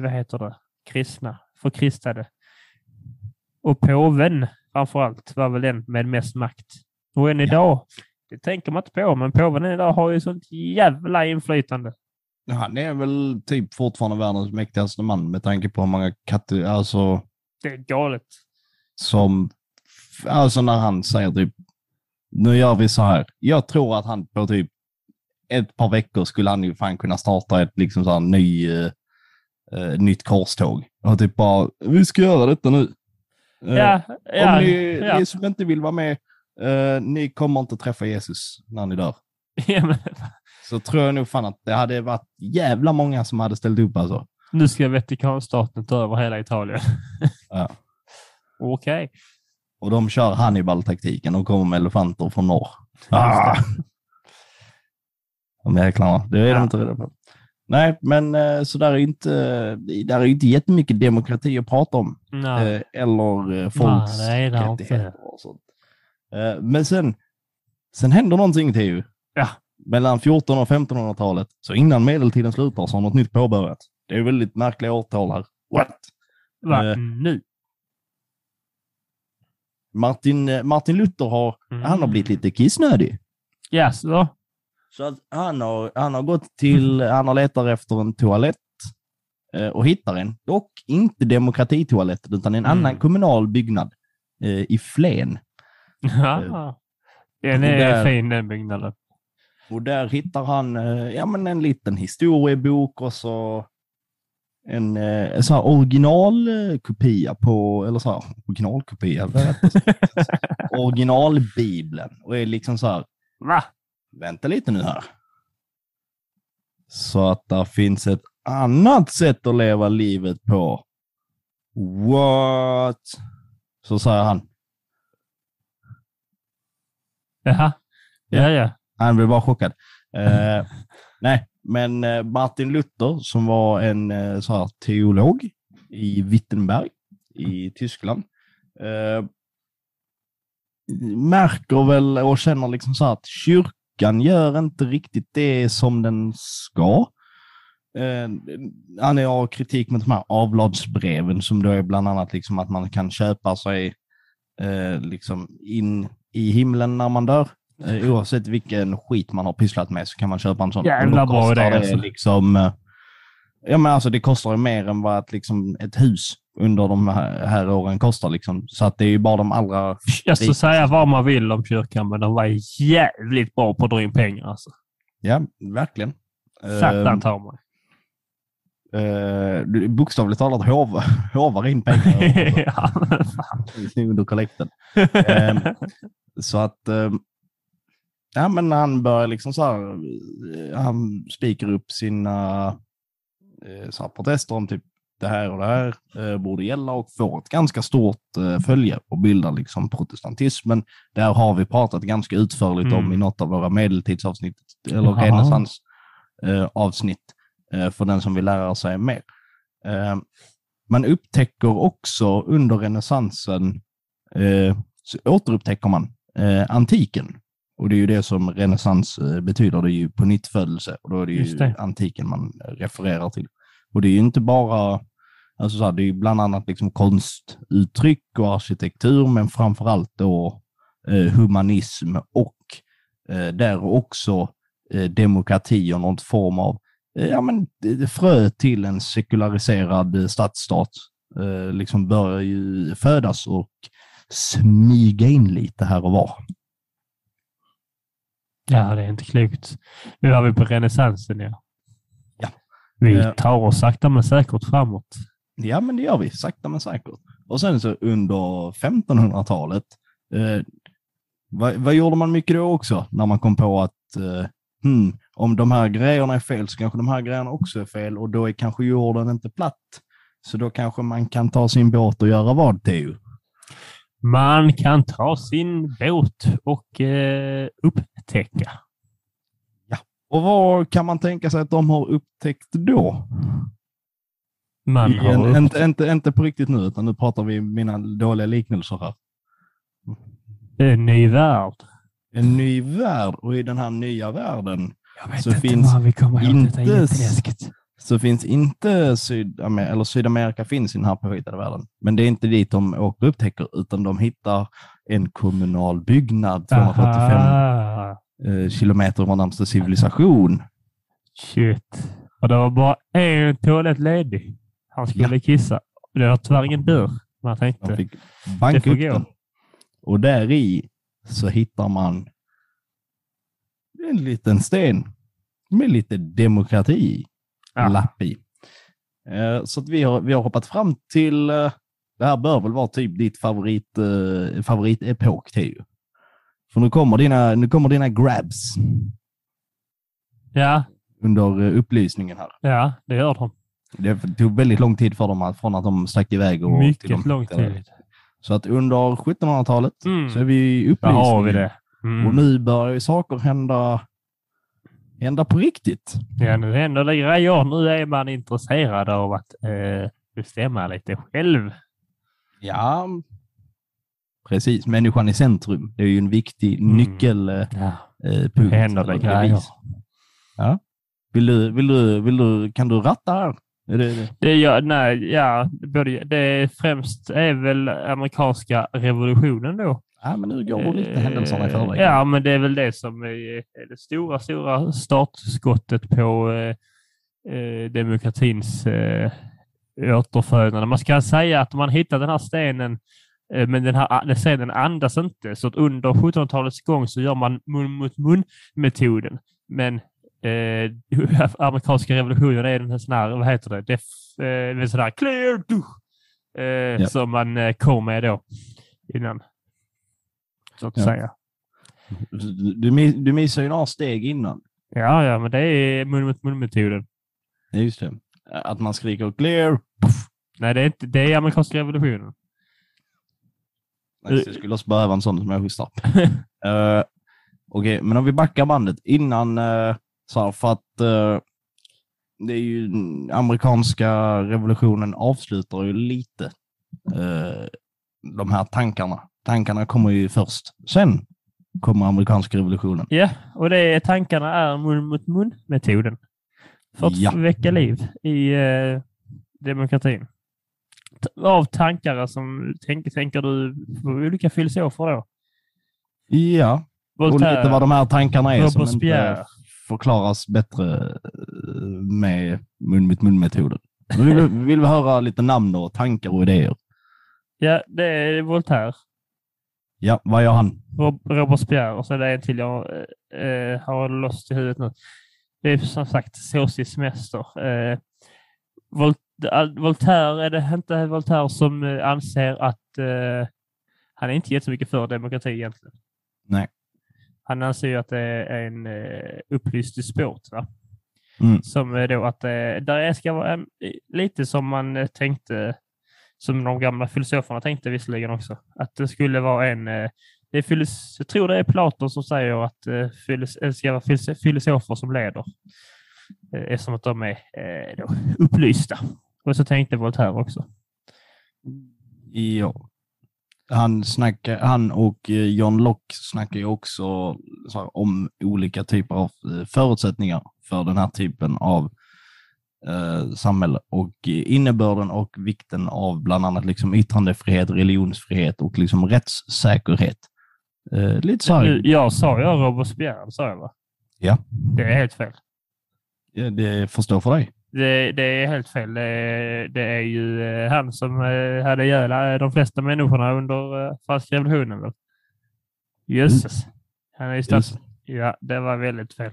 vad heter det, kristna, förkristade. Och påven framför allt var väl den med mest makt. Och än idag, det tänker man inte på, men påven än idag har ju sånt jävla inflytande. Han är väl typ fortfarande världens mäktigaste man med tanke på hur många katter, alltså Det är galet. som, alltså när han säger typ, nu gör vi så här. Jag tror att han på typ ett par veckor skulle han ju fan kunna starta ett liksom så här ny, eh, nytt korståg. Och typ bara, vi ska göra detta nu. Eh, Ja, ja, Om ni, ja. ni som inte vill vara med, eh, ni kommer inte träffa Jesus när ni dör. ja men, Så tror jag nog fan att det hade varit jävla många som hade ställt upp alltså. nu ska Vatikanstaten ta över hela Italien. Ja. Okej. Och de kör Hannibal-taktiken. De kommer med elefanter från norr. Ah! De jäklarna, det är Ja. de inte rädda på. Nej, men eh, så där är inte, där är inte jättemycket demokrati att prata om. Nej. Eh, eller eh, folks Nej, det är rättigheter och sånt. Eh, men sen, sen händer någonting till ju. Ja. Mellan 1400 och 1500-talet, så innan medeltiden slutar så har något nytt påbörjats. Det är väldigt märkliga årtal här. What? Va? eh, nu? Martin, eh, Martin Luther har, Mm. han har blivit lite kissnödig. Jaså? Så att han, har, han har gått till, han har letat efter en toalett eh, och hittar en. Dock inte demokratitoaletten utan en Mm. annan kommunal byggnad eh, i Flen. Ja. Den är där- fin den byggnaden. Och där hittar han eh, ja, men en liten historiebok och så en eh, så här originalkopia på, eller så här, originalkopia, originalbibeln. Och är liksom så här, Va? Vänta lite nu här. Så att det finns ett annat sätt att leva livet på. What? Så säger han. Jaha. Ja, ja. Han blev bara chockad. Eh, nej, men eh, Martin Luther som var en eh, så här, teolog i Wittenberg i Tyskland eh, märker väl och känner liksom så att kyrkan gör inte riktigt det som den ska. Eh, han har kritik mot de här avladsbreven som då är bland annat liksom att man kan köpa sig eh, liksom in i himlen när man dör. Eh, oavsett vilken skit man har pysslat med så kan man köpa en sån. Jävla bra idé, alltså. liksom, eh, ja, men alltså det kostar ju mer än vad ett, liksom, ett hus under de här, här åren kostar. Liksom. Så att det är ju bara de allra... Jag ska säga vad man vill om kyrkan, men de var jävligt bra på att dra in pengar. Alltså. Ja, verkligen. Satan tar mig. Eh, du bokstavligt talat hov, hovar in pengar ja, men fan. under kollekten. Ehm, Så att, eh, ja men han börjar liksom så här, eh, han spikar upp sina eh, protester om typ det här och det här eh, borde gälla och får ett ganska stort eh, följe och bildar liksom protestantismen. Där har vi pratat ganska utförligt om Mm. i något av våra medeltidsavsnitt, eller Jaha. renässans eh, avsnitt eh, för den som vill lära sig mer. Eh, man upptäcker också under renässansen eh, så återupptäcker man antiken. Och det är ju det som renässans eh, betyder, det är ju på nytt födelse och då är det ju det. antiken man eh, refererar till. Och det är ju inte bara, alltså så här, det är ju bland annat liksom konstuttryck och arkitektur, men framför allt då eh, humanism och eh, där också eh, demokrati och någon form av eh, ja, men, frö till en sekulariserad stadsstat liksom börjar ju födas och smyga in lite här och var. Ja, det är inte klokt. Nu är vi på renässansen. Ja. Ja. Vi tar oss sakta men säkert framåt. Ja, men det gör vi, sakta men säkert. Och sen så under 1500-talet, eh, vad, vad gjorde man mycket då också? När man kom på att eh, hmm, om de här grejerna är fel så kanske de här grejerna också är fel och då är kanske jorden inte platt. Så då kanske man kan ta sin båt och göra vad, Teo? Man kan ta sin båt och eh, upptäcka. Och vad kan man tänka sig att de har upptäckt då? Man har en, upp... inte, inte, inte på riktigt nu, utan nu pratar vi mina dåliga liknelser här. en ny värld. En ny värld och i den här nya världen Jag vet Så inte finns inte. Så finns inte Sydamerika, eller Sydamerika finns i den här påhittade världen. Men det är inte dit de åker och upptäcker, utan de hittar en kommunal byggnad 245 Aha. eh, kilometer från närmaste civilisation. Shit. Och det var bara en toalett ledig. Han skulle kissa. Det var tyvärr ingen dörr. Man De tänkte, fick Det får gå. den. Och där i så hittar man en liten sten med lite demokrati Ja. lapp i. Eh, Så att vi har, vi har hoppat fram till, eh, det här bör väl vara typ ditt favorit, eh, favoritepok, Teo. För nu kommer dina, nu kommer dina grabs ja, under upplysningen här. ja, det gör de. Det tog väldigt lång tid för dem att, från att de stack iväg och Mycket lång tid. Så att under 1700-talet Mm. så är vi i Där upplysningen. har vi det. Mm. Och nu börjar ju saker hända, hända på riktigt. Ja, nu händer det grejer. Nu är man intresserad av att eh, bestämma lite själv. Ja, precis. Människan i centrum. Det är ju en viktig Mm. nyckelpunkt. Ja. Eh, händer det grejer. Ja. Vill du, vill du, vill du, kan du ratta här? Är det, det? Det, gör, nej, ja, både, det är främst är väl amerikanska revolutionen då. Ja, men nu går du lite händelserna i Eh, förväg. Ja, men det är väl det som är, det stora, stora startskottet på eh, eh, demokratins eh, återfödande. Man ska säga att man hittar den här stenen, eh, men den här den stenen andas inte. Så att under 1700-talets gång så gör man mun mot mun-metoden. Men eh, amerikanska revolutionen är en sån här, vad heter det, Def, eh, sån här clear, eh, som man eh, kom med då innan. Så att Ja. säga. Du, du, miss- du missar ju några steg innan. Ja, ja, men det är mun mot mun-metoden. Just det. Att man skriker clear. Nej, det är, inte, det är amerikanska revolutionen. Nej, Jag skulle också behöva en sån som jag hostar. uh, Okej, men om vi backar bandet innan, uh, så här, för att eh, det är ju amerikanska revolutionen avslutar ju lite eh, de här tankarna. Tankarna kommer ju först. Sen kommer amerikanska revolutionen. Ja, och det är, tankarna är mun mot mun-metoden. För att Ja. väcka liv i eh, demokratin. Av tankar som tänker, tänker du på olika filosofer då? Ja, och lite vad de här tankarna är som inte förklaras bättre eh, med mun mot mun-metoden. Vi vill, vill vi höra lite namn och tankar och idéer. Ja, det är Voltaire, Ja, vad gör han? Rob, Robespierre och så är det en till jag eh, har lost i huvudet nu. Det är som sagt såsig semester. Eh, Vol, Voltaire, är det inte Voltaire som eh, anser att eh, han är inte jättemycket för demokrati egentligen? Nej. Han anser ju att det är en eh, upplyst. Va? Mm. Som är då att eh, där är- ska vara en, lite som man eh, tänkte, som de gamla filosoferna tänkte visserligen också, att det skulle vara en eh, det filos- jag tror det är Platon som säger att eh, filos- det ska vara filosofer som leder, eftersom att de är då, upplysta. Och så tänkte Voltaire också. Ja. Han, snackar, han och John Locke snackar ju också så här, om olika typer av förutsättningar för den här typen av eh, samhälle och innebörden och vikten av bland annat liksom yttrandefrihet, religionsfrihet och liksom rättssäkerhet. Eh, lite så här, jag sa ju Robespierre, sa jag va? Ja. Det är helt fel. ja, det förstår för dig. Det, det är helt fel. Det, det är ju eh, han som eh, hade ihjäl eh, de flesta människorna under franska revolutionen. väl? Jösses. Han är ju stats... Ja, det var väldigt fel.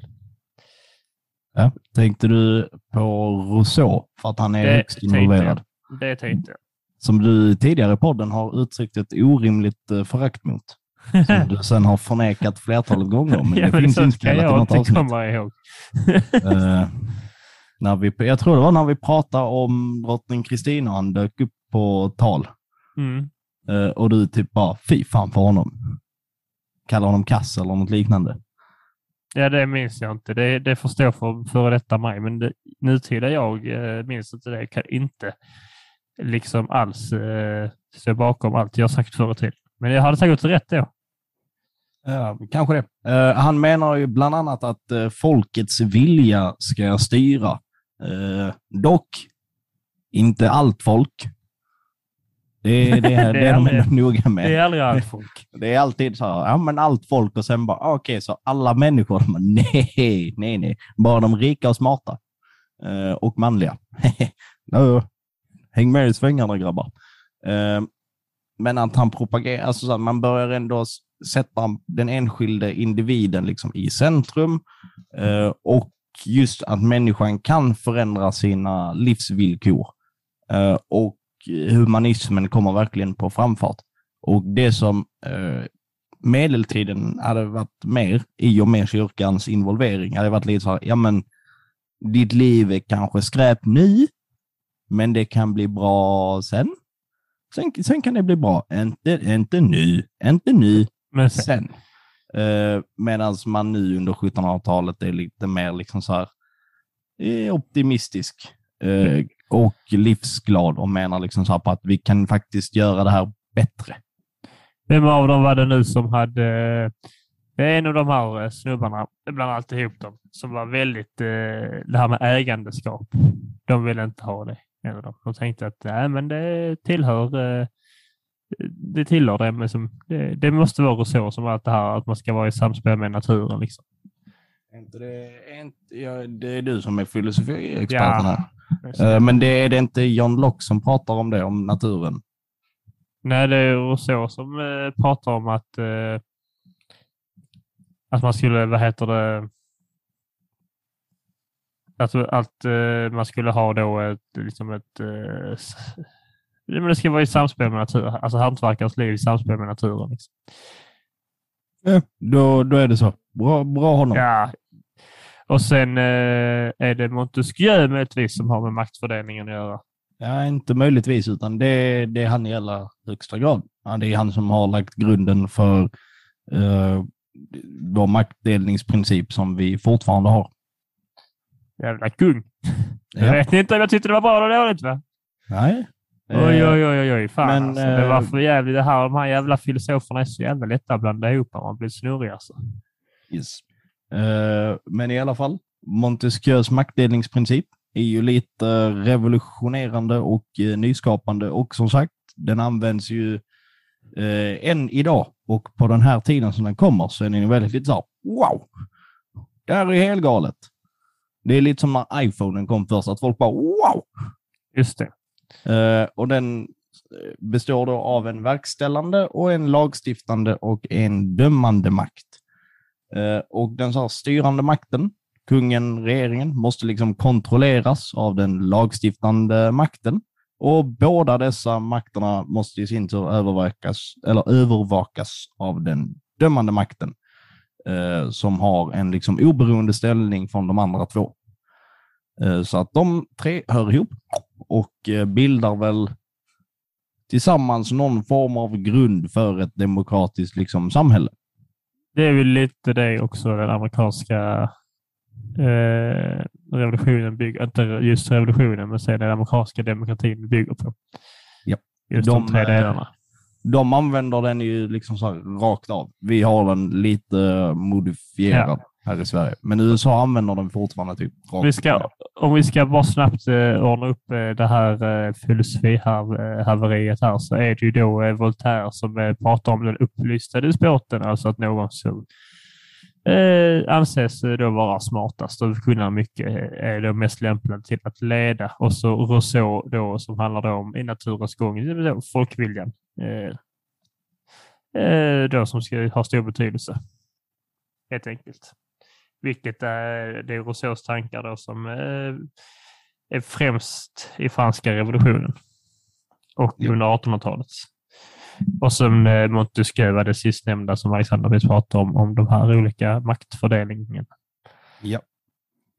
Ja. Tänkte du på Rousseau för att han är Det högst involverad? Det tänkte jag. Som du tidigare i podden har uttryckt ett orimligt eh, förakt mot. Som du sen har förnekat flertalet gånger, men ja, det men finns inspelat i något avsnitt. komma ihåg. Eh, när vi, jag tror det var när vi pratade om drottning Kristina och han dök upp på tal. Mm. Eh, och du typ bara, fy fan för honom. Kallar honom kass eller något liknande. Ja, det minns jag inte. Det, det får stå för före detta mig, men det, nutida jag eh, minns inte det. Jag Kan inte liksom alls eh, stå bakom allt jag sagt förr i tiden. Men jag hade säkert rätt då. Ja, kanske det. Eh, han menar ju bland annat att eh, folkets vilja ska styra. Eh, dock inte allt folk. Det, det, det, Det är det är de aldrig- ändå noga med. Det är aldrig allt folk. Det är alltid så här, ja men allt folk och sen bara, ah, okej, så alla människor, de bara, nej, nej, nej, bara de rika och smarta eh, och manliga. no, häng med i svängarna grabbar. Eh, men att han propagerar, alltså så här, man börjar ändå sätta den enskilde individen liksom i centrum eh, och just att människan kan förändra sina livsvillkor. Och humanismen kommer verkligen på framfart. Och det som eh, medeltiden hade varit mer i och med kyrkans involvering hade varit lite så här, ja men ditt liv är kanske skräp nu, men det kan bli bra sen. Sen, sen kan det bli bra. Inte, inte nu, inte nu, Men sen. Uh, Medan man nu under 1700-talet är lite mer liksom så här, eh, optimistisk eh, och livsglad och menar liksom så här på att vi kan faktiskt göra det här bättre. vem av dem var det nu som hade... Det är en av de här eh, snubbarna, bland alltihop dem, som var väldigt... eh, Det här med ägandeskap. De ville inte ha det. En av dem. De tänkte att nej, men det tillhör... eh, Det tillhör det, men som, det, det måste vara så som allt det här att man ska vara i samspel med naturen. Liksom. Är inte det, är inte, ja, det är du som är filosofiexperten här. Ja. Eh, men det är det inte John Locke som pratar om det, om naturen? Nej, det är Rousseau som eh, pratar om att, eh, att man skulle, vad heter det, att, att eh, man skulle ha då ett, liksom ett, eh, men det ska vara i samspel med naturen, alltså hantverkarens liv i samspel med naturen. Liksom. Ja, då, då är det så. Bra, bra honom. Ja. Och sen eh, är det Montesquieu möjligtvis som har med maktfördelningen att göra. Ja, inte möjligtvis, utan det, det är han i allra högsta grad. Ja, det är han som har lagt grunden för uh, vår maktdelningsprincip som vi fortfarande har. Jävla kung. Jag Ja. vet inte om jag tyckte det var bra eller dåligt. Va? Nej. Oj, Eh, oj, oj, oj, oj. Fan men, alltså. Det var eh, för jävligt det här. De här jävla filosoferna är så jävla lätta att blanda ihop. Man blir snurrig alltså. Yes. Eh, men i alla fall, Montesquieus maktdelningsprincip är ju lite revolutionerande och eh, nyskapande och som sagt, den används ju eh, än idag och på den här tiden som den kommer så är den väldigt lite så här, wow, det här är helt galet. Det är lite som när iPhonen kom först, att folk bara wow. Just det. Och den består då av en verkställande och en lagstiftande och en dömande makt. Eh, och den så här styrande makten, kungen, regeringen, måste liksom kontrolleras av den lagstiftande makten. Och båda dessa makterna måste i sin tur övervakas, eller övervakas av den dömande makten, eh, som har en liksom oberoende ställning från de andra två. Eh, så att de tre hör ihop och eh, bildar väl tillsammans någon form av grund för ett demokratiskt liksom, samhälle. Det är väl lite det också den amerikanska eh, revolutionen bygger, inte just revolutionen, men sen den amerikanska demokratin bygger på. Japp. Just De, de, tre eh, delarna. De använder den ju liksom så rakt av. Vi har den lite modifierad här i Sverige, men USA använder den fortfarande typ Vi ska, om vi ska bara snabbt eh, ordna upp eh, det här eh, filosofihaveriet här så är det ju då eh, Voltaire som eh, pratar om den upplysta despoten, alltså att någon som eh, anses eh, då vara smartast och kunna mycket eh, är då mest lämpad till att leda. Och så Rousseau då som handlar då om i naturens gång, säga folkviljan. Eh, eh, då som ska ha stor betydelse. Helt enkelt. Vilket är, det är Rousseaus tankar då som eh, är främst i franska revolutionen och Ja. under 1800-talet. Och som eh, Montesquieu var det sistnämnda som Alexander precis pratade om, om de här olika maktfördelningen. Ja.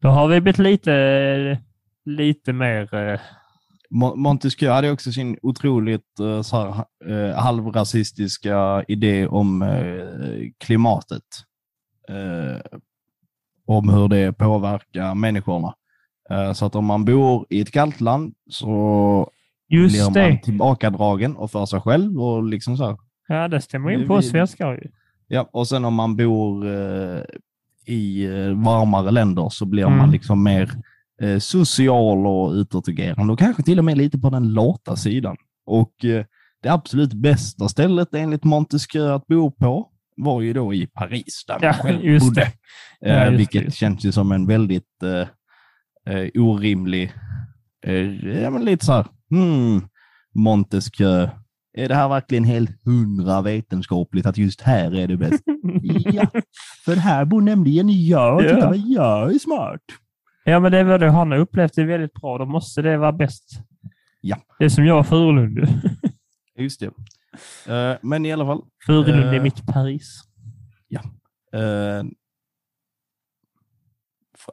Då har vi blivit lite, lite mer... Eh, Mo- Montesquieu hade också sin otroligt så här, halvrasistiska idé om klimatet. Om hur det påverkar människorna. Eh, så att om man bor i ett kallt land så just blir man det! tillbakadragen och för sig själv och liksom så här. Ja, det stämmer in på oss svenskar. ju. Ja, och sen om man bor eh, i eh, varmare länder så blir man Mm. liksom mer eh, social och utåtagerande och kanske till och med lite på den lata sidan. Och eh, det absolut bästa stället enligt Montesquieu att bo på var ju då i Paris, där Ja, själv just bodde. det. Ja, Eh, just det, vilket just det. känns ju som en väldigt eh, eh, orimlig, eh, ja men lite så här, hmm, Montesquieu, är det här verkligen helt hundra vetenskapligt att just här är det bäst? ja, för här bor nämligen jag. Ja. Titta vad jag är smart. Ja, men det är det han har upplevt det väldigt bra. Då måste det vara bäst. Ja. Det är som jag och Furulund. Just det. Eh, men i alla fall, Furulund är Eh. mitt Paris. eh,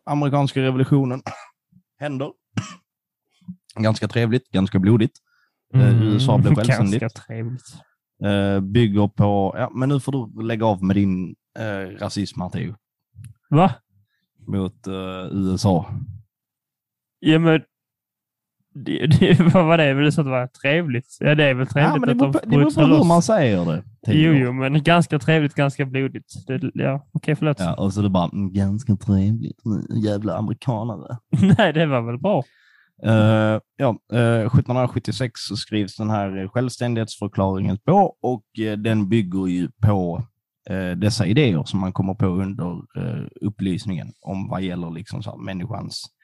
amerikanska revolutionen händer. Ganska trevligt, ganska blodigt. Eh, USA blev självständigt. Ganska trevligt. Bygger på, ja men nu får du lägga av med din eh, rasism Theo, Va? mot eh, USA. Ja, men... Det, det, vad var det? Väl så att det var trevligt? Ja, det är väl trevligt Ja, men det att beror de på, det beror på hur man säger det. Jo, jo, men ganska trevligt, ganska blodigt. Det, ja, okej, förlåt. Ja, och så är det bara, mm, ganska trevligt, mm, jävla amerikanare. Nej, det var väl bra. Eh, ja, eh, 1776 så skrivs den här självständighetsförklaringen på och eh, den bygger ju på dessa idéer som man kommer på under upplysningen om vad gäller liksom så människans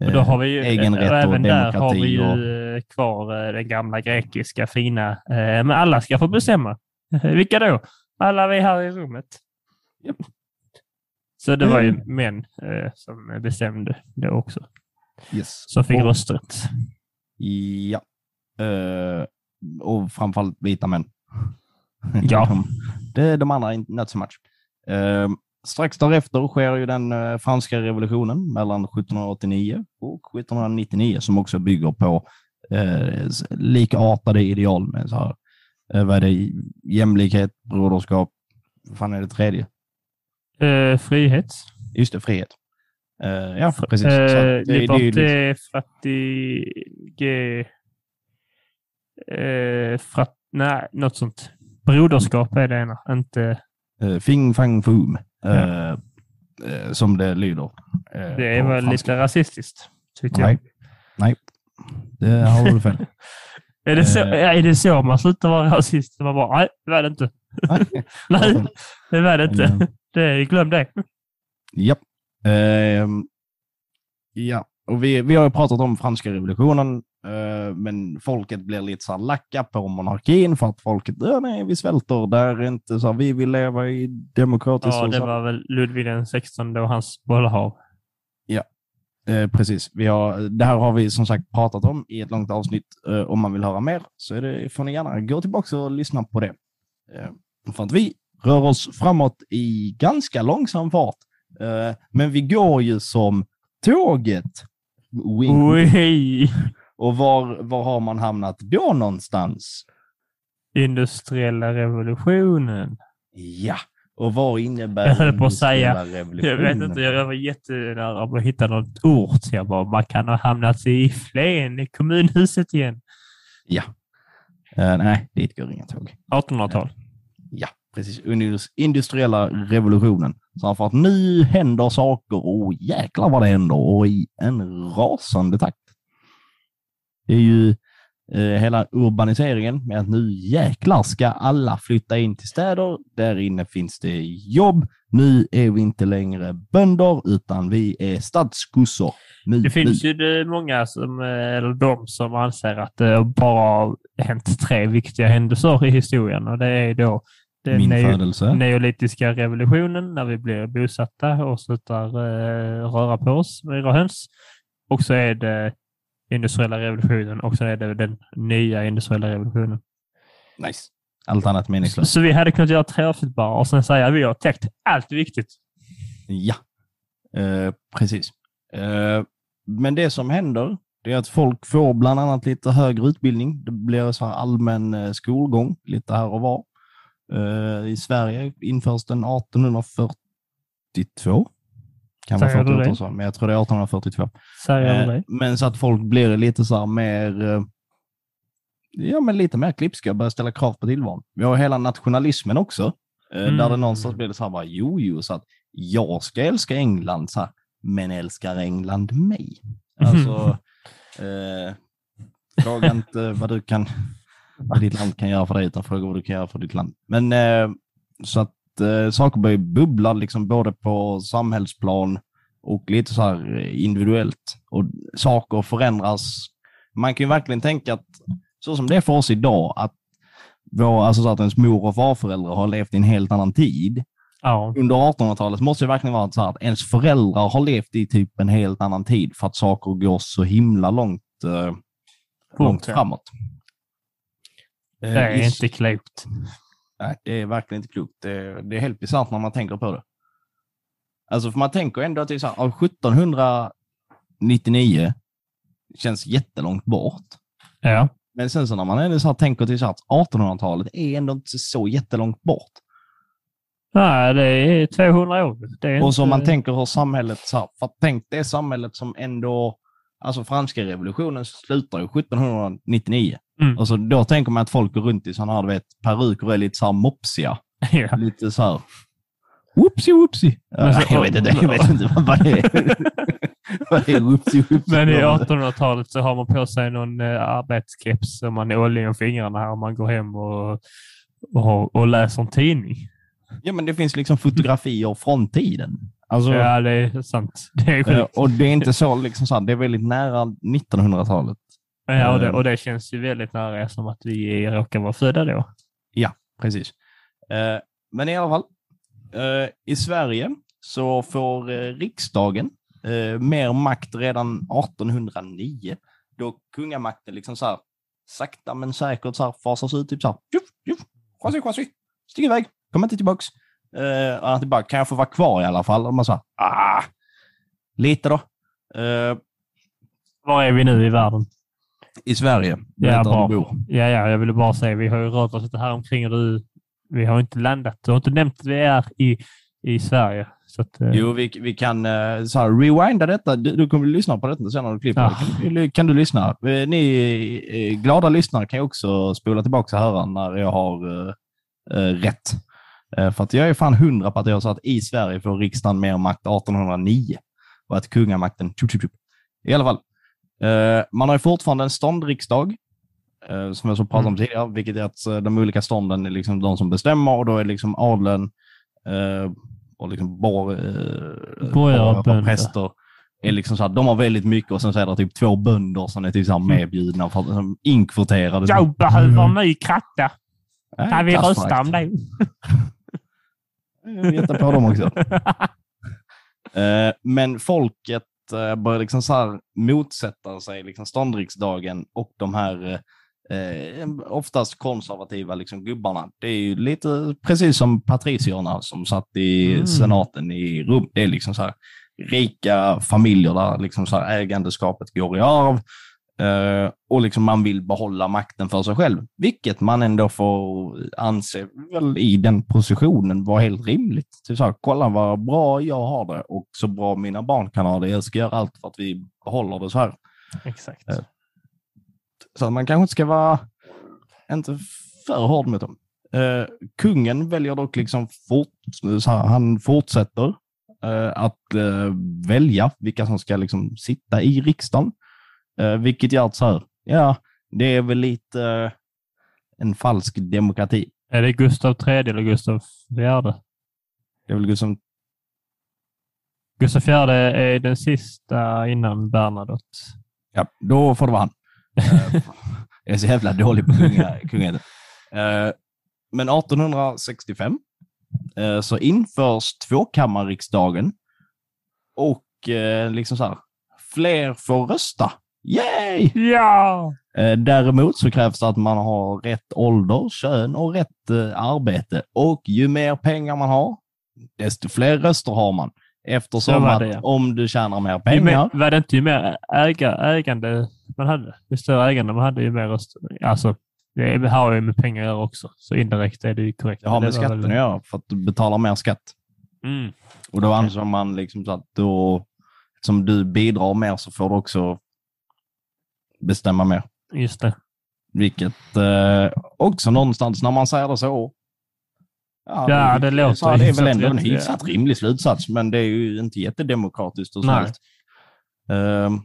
Och då har vi ju, egen och rätt och även där har vi ju Och, eh, kvar eh, den gamla grekiska fina, eh, men alla ska få bestämma. Vilka då? Alla vi här i rummet. Japp. Så det var ju Mm. män eh, som bestämde det också. yes. Som fick Och- rösträtt. Ja. Eh, och framförallt vita män. Ja. de, de andra inte not so much. Eh, strax därefter sker ju den eh, franska revolutionen mellan 1789 och 1799 som också bygger på eh, likartade ideal med så här, eh, vad är det, jämlikhet, broderskap, vad fan är det tredje? Eh, frihet. Just det, frihet. Eh, ja, precis. Så Eh, det- det ju liksom- liberté, frattige... Eh, frat, nej, något sånt. Broderskap är det ena, inte... Eh, Fing Fang Foom, eh, eh, som det lyder. eh, Det är väl franska. lite rasistiskt, tycker Nej, jag. nej. Det har du fel. Är det, så, är det så man slutar vara rasist? Man bara, nej, det var det inte. nej, det var det inte. Det, glöm det. Japp. Ehm, ja, och vi, vi har ju pratat om franska revolutionen, eh, men folket blir lite så här lacka på monarkin för att folket, ja, nej, vi svälter, där är inte så här, vi vill leva i demokratiskt Ja, det var väl Ludvig den 16 och hans bollhav. Eh, precis. Vi har, det här har vi som sagt pratat om i ett långt avsnitt. Eh, om man vill höra mer så är det, får ni gärna gå tillbaka och lyssna på det. Eh, för att vi rör oss framåt i ganska långsam fart. Eh, men vi går ju som tåget. Wink. Oj! Och var, var har man hamnat då någonstans? Industriella revolutionen. Ja, och vad innebär Jag höll på att säga, Jag vet inte, jag var jättenära att hitta något. Så jag bara, man kan ha hamnat i Flen, i kommunhuset igen. Eh, nej, dit går inga tåg. 1800-tal. Precis. Indus- Industriella revolutionen. Så för att nu händer saker och jäklar vad det händer och i en rasande takt. Det är ju eh, hela urbaniseringen med att nu jäklar ska alla flytta in till städer. Där inne finns det jobb. Nu är vi inte längre bönder utan vi är stadskossor. Nu, Det finns nu. ju det många som, eh, eller de som anser att det bara har hänt tre viktiga händelser i historien och det är då den Min neo- födelse. neolitiska revolutionen när vi blir bosatta och slutar eh, röra på oss våra höns. Och så är det industriella revolutionen och så är det den nya industriella revolutionen. Nice. Allt annat meningslöst. Så vi hade kunnat göra tre avsnitt bara och sen säga att vi har täckt allt viktigt. Ja, eh, precis. Eh, men det som händer det är att folk får bland annat lite högre utbildning. Det blir så här allmän eh, skolgång lite här och var. Eh, I Sverige införs den 1842. Kan vara du 48 det? så, men jag tror det är 1842. Säger Eh, men så att folk blir lite så här mer, eh, ja men lite mer klipska börjar ställa krav på tillvaron. Vi har hela nationalismen också, eh, där det Mm. någonstans blir det så här bara, jo, jo, så att jag ska älska England, så här, men älskar England mig? Alltså, eh, fråga inte vad du kan, vad ditt land kan göra för dig, utan fråga vad du kan göra för ditt land. Men eh, så att eh, saker börjar bubbla liksom både på samhällsplan och lite så här eh, individuellt. Och saker förändras. Man kan ju verkligen tänka att så som det är för oss idag, att, vår, alltså så att ens mor och farföräldrar har levt i en helt annan tid. Ja. Under 1800-talet måste det verkligen vara så att ens föräldrar har levt i typ en helt annan tid för att saker går så himla långt, eh, långt ja. Eh, Det är inte klokt. Nej, det är verkligen inte klokt. Det är, det är helt bisarrt när man tänker på det. Alltså, för man tänker ändå att så här, av 1799 känns jättelångt bort. Ja. Men sen så när man är så här, tänker till så att 1800-talet är ändå inte så jättelångt bort. Nej, det är 200 år. Det är Och så inte- man tänker hur samhället, så här, för tänk det samhället som ändå, alltså franska revolutionen slutar ju 1799. Mm. Och så då tänker man att folk går runt i sådana här, du vet, peruker är lite så här mopsiga. Ja. Lite så här, whoopsie whoopsie. Men så- jag vet inte, jag vet inte vad det är. vad är whoopsie whoopsie? Men i 1800-talet så har man på sig någon eh, arbetskeps som man är olja om fingrarna här om man går hem och, och, och läser en tidning. Ja, men det finns liksom fotografier från tiden. Alltså, Ja, det är sant. Det är eh, sjukt. och det är inte så, liksom så här, det är väldigt nära 1900-talet. Ja, och, det, eh, och det känns ju väldigt nära som att vi råkar vara födda då. Precis. Eh, men i alla fall, i Sverige så får riksdagen mer makt redan 1809, då kungamakten liksom så här, sakta men säkert så här, fasas ut. Typ så här, tjuff, tjuff, chassi, chassi, stig iväg, kom inte tillbaks. Eh, han tillbaka, kan jag få vara kvar i alla fall? Och man sa, ah, lite då. Eh, Var är vi nu i världen? I Sverige, Ja, bra. du bor. Ja, ja, jag ville bara säga, vi har ju rört oss lite här omkring och du, vi har inte landat. Du har inte nämnt att vi är i, i Sverige. Så att, eh, Jo, vi, vi kan uh, så här, rewinda detta. Du, du kommer lyssna på detta sen när du klipper. Ja. Kan, kan du lyssna? Eh, Ni eh, glada lyssnare kan ju också spola tillbaka och höra när jag har eh, eh, rätt. Eh, för att jag är fan hundra på att jag sa att i Sverige får riksdagen mer makt 1809 och att kungamakten... Tjup, tjup, tjup. I alla fall, eh, man har ju fortfarande en ståndriksdag eh, som jag så pratade om tidigare, vilket är att de olika stånden är liksom de som bestämmer och då är liksom adeln och liksom bor, Borgare och präster är liksom så här, de har väldigt mycket och sen så är det typ två bönder som är typ så här medbjudna för är inkvoterade. jag behöver Mm. ny kratta. Kan vi klassförakt. rösta om det? Vet på dem också. Eh, Men folket eh, börjar liksom så här motsätta sig liksom ståndriksdagen och de här eh, oftast konservativa liksom gubbarna. Det är ju lite precis som patricierna som satt i Mm. senaten i Rom. Det är liksom så här rika familjer där liksom så här ägandeskapet går i arv. Eh, och liksom man vill behålla makten för sig själv, vilket man ändå får anse väl i den positionen var helt rimligt. Typ så här, kolla vad bra jag har det och så bra mina barn kan ha det. Jag ska göra allt för att vi behåller det så här. Exakt. Eh. Så man kanske inte ska vara inte för hård mot dem. Eh, kungen väljer dock liksom fort, här, han fortsätter att välja vilka som ska liksom sitta i riksdagen. Eh, vilket gör att så här, ja, det är väl lite eh, en falsk demokrati. Är det Gustav III eller Gustav IV? Det är väl liksom, Gustav IV är den sista innan Bernadotte. ja, då får det vara han. Eh, jag är så jävla dålig på kunga- kungaheten. Eh, men 1865 eh, så införs tvåkammarriksdagen och liksom så här, fler får rösta. Yay! Ja! Eh, Däremot så krävs det att man har rätt ålder, kön och rätt eh, arbete. Och ju mer pengar man har, desto fler röster har man. Eftersom att det, om du tjänar mer pengar, mer, var det inte ju mer äga, ägande man hade? Ju större ägande man hade, ju mer röster. Alltså, det har ju med pengar att göra också, så indirekt är det ju korrekt. det har med var skatten väl- att göra för att du betalar mer skatt. Mm. Och då ansåg man liksom så att då, som du bidrar mer så får du också bestämma mer. Just det. Vilket eh, också någonstans när man säger det så. Ja, det låter så Det är väl ändå en hyfsat ja. rimlig slutsats, men det är ju inte jättedemokratiskt och snällt. Ehm,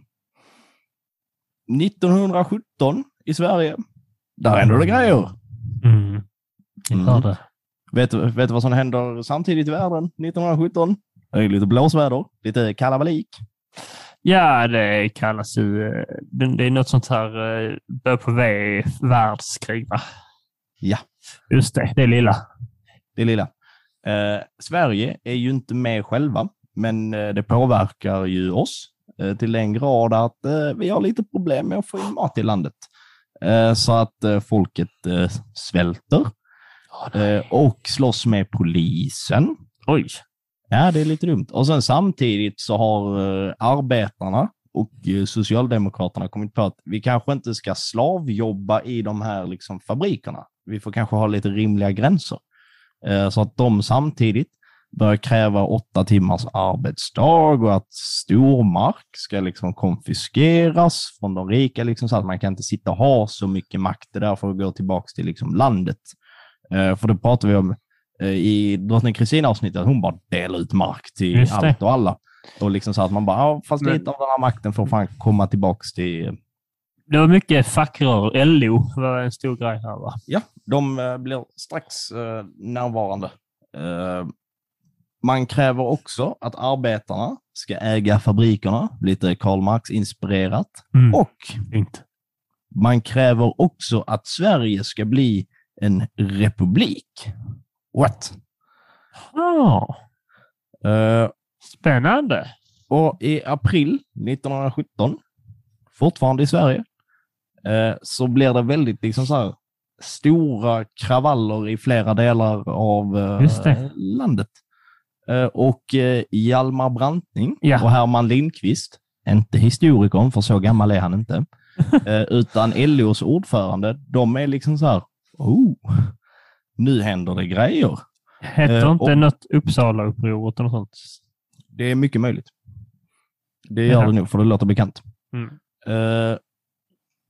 1917 i Sverige, där händer det grejer. Mm. Mm. hörde. Vet, vet du vad som händer samtidigt i världen 1917? Det är lite blåsväder, lite kalabalik. Ja, det kallas ju... eh, Det är något sånt här eh, börjar på V, världskrig, va? Ja. Just det, det lilla. det lilla. Eh, Sverige är ju inte med själva, men eh, det påverkar ju oss eh, till den grad att eh, vi har lite problem med att få in mat i landet. Så att folket svälter och slåss med polisen. Oj. Ja, det är lite dumt. Och sen samtidigt så har eh, arbetarna och eh, Socialdemokraterna kommit på att vi kanske inte ska slavjobba i de här liksom, fabrikerna. Vi får kanske ha lite rimliga gränser. Eh, så att de samtidigt börjar kräva åtta timmars arbetsdag och att stormark ska liksom konfiskeras från de rika, liksom, så att man kan inte sitta och ha så mycket makt. Det är därför att gå tillbaka till liksom, landet. För det pratar vi om i Drottning Kristina-avsnittet, att hon bara delar ut mark till Just allt och alla. Och liksom så att man bara, ja, fast Men- lite av den här makten får fan komma tillbaka till... Det var mycket fackrör. LO var en stor grej här va? Ja, de eh, blir strax eh, närvarande. Eh, man kräver också att arbetarna ska äga fabrikerna, lite Karl Marx-inspirerat. Mm. Och Fint. man kräver också att Sverige ska bli en republik. What? Ja, Eh, spännande. Och i april 1917, fortfarande i Sverige, eh, så blir det väldigt liksom så här, stora kravaller i flera delar av det. landet. Och Hjalmar Branting Ja. och Herman Lindqvist, inte historikern, för så gammal är han inte, utan LOs ordförande, de är liksom så här, oh, nu händer det grejer. Hette Eh, inte och- något Uppsala-upproret eller något sånt? Det är mycket möjligt. Det gör Jaha. det nog, för det låter bekant. Mm. Eh,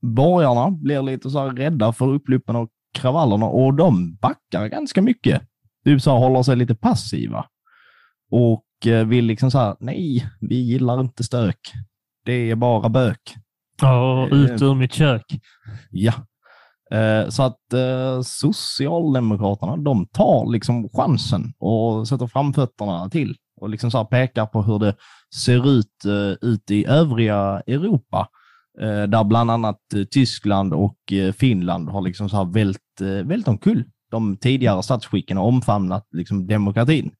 borgarna blir lite så rädda för upploppen och kravallerna och de backar ganska mycket. Här håller sig lite passiva. Och eh, vill liksom så här, nej, vi gillar inte stök. Det är bara bök. Ja, ut ur mitt kök. Ja. Eh, så att eh, Socialdemokraterna, de tar liksom chansen och sätter framfötterna till och liksom så här pekar på hur det ser ut eh, ute i övriga Europa. Där bland annat Tyskland och Finland har liksom så här vält, vält omkull de tidigare statsskicken och omfamnat liksom demokratin.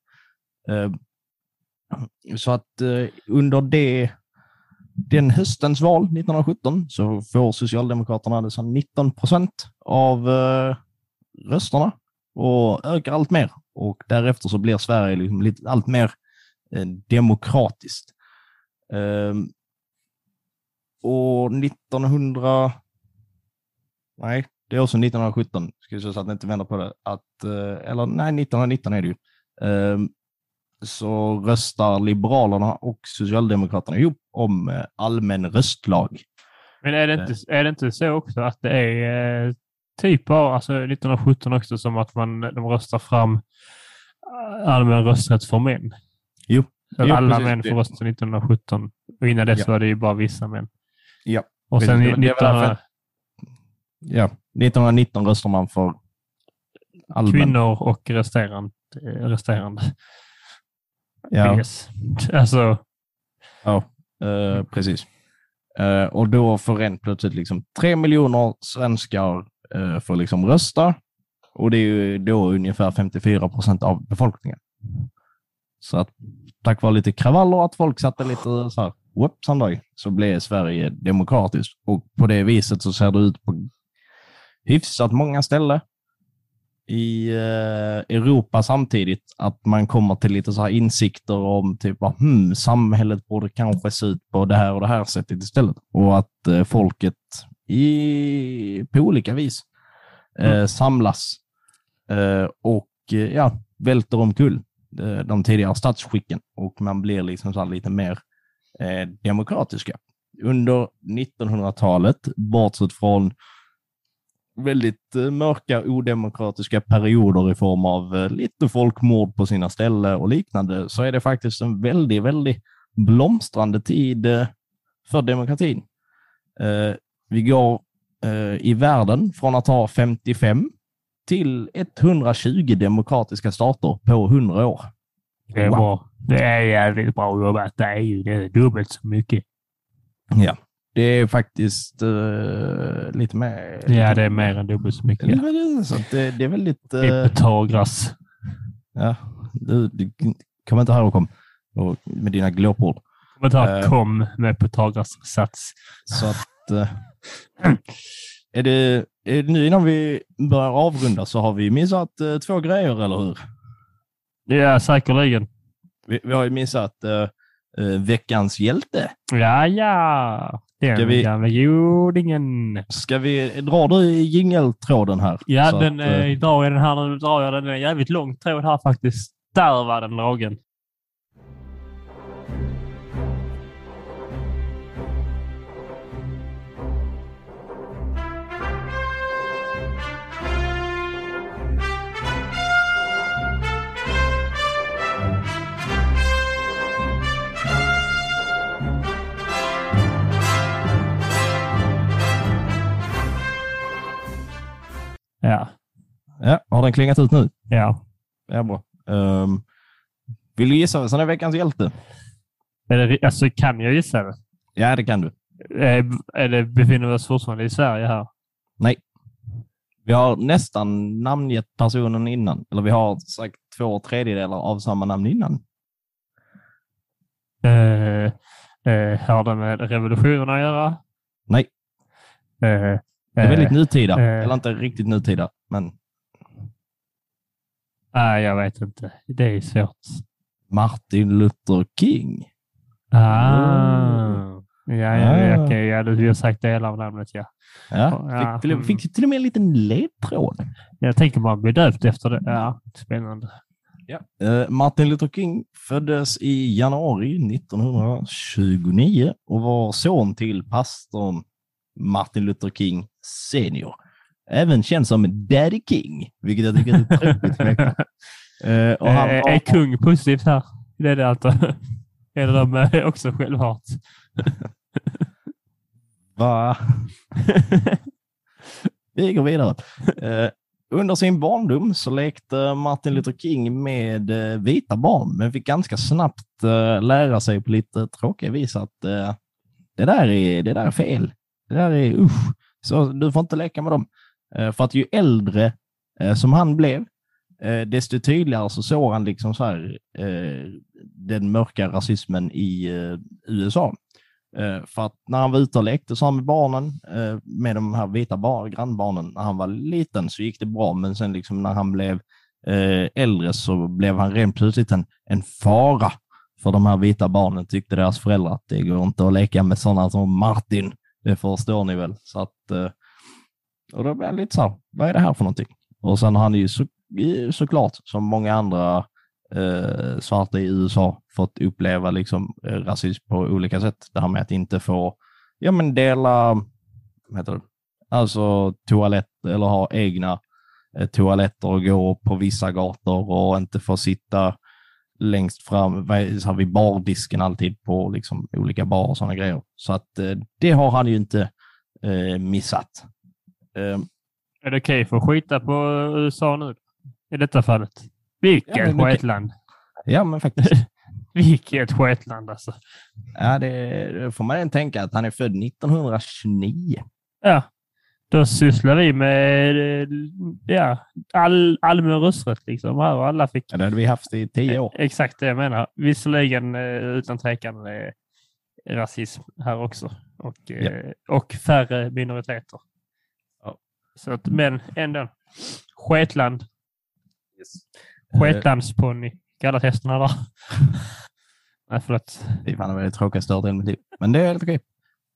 Så att under det den höstens val 1917 så får Socialdemokraterna nästan 19 procent av eh, rösterna och ökar allt mer. Och därefter så blir Sverige liksom lite, allt mer eh, demokratiskt. Eh, och 1900... Nej, det är också 1917, ska vi säga så att ni inte vänder på det. Att, eh, eller nej, 1919 är det ju. Ehm, så röstar Liberalerna och Socialdemokraterna ihop om eh, allmän röstlag. Men är det, inte, är det inte så också att det är eh, typ av, alltså 1917 också, som att man, de röstar fram eh, allmän rösträtt för män? Jo. Jo, alla precis. män får rösta 1917. Och innan dess Ja. var det ju bara vissa män. Ja, Och sen precis. Det var- det var 1900 därför- Ja, 1919 röstar man för allmän. kvinnor och resterande. eh, resterande. Ja. Alltså, ja eh, precis. Eh, och då får rent plötsligt liksom tre miljoner svenskar uh, får liksom rösta. Och det är ju då ungefär 54 procent av befolkningen. Så att tack vare lite kravaller, att folk satte lite så här, dag, så blev Sverige demokratiskt. Och på det viset så ser det ut på hyfsat många ställen i eh, Europa samtidigt, att man kommer till lite så här insikter om typ, vad, hmm, samhället borde kanske se ut på det här och det här sättet istället. Och att eh, folket i, på olika vis eh, samlas eh, och eh, ja, välter omkull de tidigare statsskicken och man blir liksom så lite mer eh, demokratiska. Under 1900-talet, bortsett från väldigt eh, mörka, odemokratiska perioder i form av eh, lite folkmord på sina ställen och liknande, så är det faktiskt en väldigt, väldigt blomstrande tid eh, för demokratin. Vi går i världen från att ha 55 till 120 demokratiska stater på 100 år. det är Wow. bra. Det är jävligt bra jobbat. Det är ju det är dubbelt så mycket. Ja, det är faktiskt eh, lite mer... Ja, det är mer än dubbelt så mycket. Så att det, det är väldigt... Det är eh, Pythagoras. Ja, du, du kom inte här och kom och, med dina glåpord. Kommentar Eh. kom med Pythagoras sats. Så att... Eh, är, det, är det nu innan vi börjar avrunda så har vi missat eh, två grejer, eller hur? Ja, säkerligen. Vi, vi har ju missat veckans hjälte. Ja, ja. Den Ska vi- gamla godingen. Ska vi, drar du jingeltråden här? Ja, Så den att, eh, eh, drar jag den här nu. Drar jag den. Den är jävligt lång tråd här faktiskt. Där var den dragen. Ja, Ja, har den klingat ut nu? ja. Ja, bra. Um, vill du gissa vem som är veckans hjälte? Är det, alltså, kan jag gissa det? Ja, det kan du. Eh, Är det befinner vi oss fortfarande i Sverige här? Nej. Vi har nästan namngett personen innan. Eller vi har sagt två tredjedelar av samma namn innan. Eh, eh, har det med revolutionen att göra? Nej. Eh, Det är väldigt nutida. eh. Eller inte riktigt nutida, men Nej, jag vet inte. Det är svårt. Martin Luther King. Ah. Ja, ja, Ah. okej. Ja, du har sagt delar av namnet, ja. Ja, Ja, fick, till, fick till och med en liten ledtråd. Jag tänker man blir döpt efter det. Ja, spännande. Eh, Martin Luther King föddes i januari 1929 och var son till pastorn Martin Luther King senior. Även känd som Daddy King, vilket jag tycker är otroligt mäktigt. Eh, och han Eh, Är kung positivt här? Det är det alltså. Eller de är också självhat? Va? Vi går vidare. Eh, under sin barndom så lekte Martin Luther King med eh, vita barn, men fick ganska snabbt eh, lära sig på lite tråkiga vis att eh, det, där är, det där är fel. Det där är usch. Så du får inte leka med dem. Eh, för att ju äldre eh, som han blev, eh, desto tydligare så såg han liksom så här, den mörka rasismen i USA. För att när han var ute och lekte så med barnen, med de här vita bar- grannbarnen, när han var liten så gick det bra, men sen liksom när han blev äldre så blev han rent plötsligt en, en fara för de här vita barnen, tyckte deras föräldrar att det går inte att leka med sådana som Martin. Det förstår ni väl. Så att, eh, och då blev jag lite så här, vad är det här för någonting? Och sen har han ju så, såklart, som många andra eh, svarta i USA fått uppleva liksom, eh, rasism på olika sätt. Det här med att inte få ja, men dela vad heter det? Alltså toalett eller ha egna eh, toaletter och gå på vissa gator och inte få sitta längst fram så här, vid bardisken alltid på liksom, olika barer och sådana grejer. Så att eh, det har han ju inte eh, missat. Eh, Är det okej för att skita på USA nu? I detta fallet? Vilket Ja, skitland! ja, men faktiskt. Vilket skitland alltså. Ja, det, det får man tänka att han är född 1929. Ja, då sysslar vi med eh, ja, all, allmän rösträtt liksom. Här och alla fick Ja, det hade vi haft i tio år. exakt det jag menar. Visserligen eh, utan tvekan eh, rasism här också och, eh, och färre minoriteter. Ja. Så att, men ändå. Sketland. Eh, Sketlandsponny kallas hästarna där. Nej, förlåt. Det är fan en väldigt tråkig start i mitt liv. Men det är helt okej.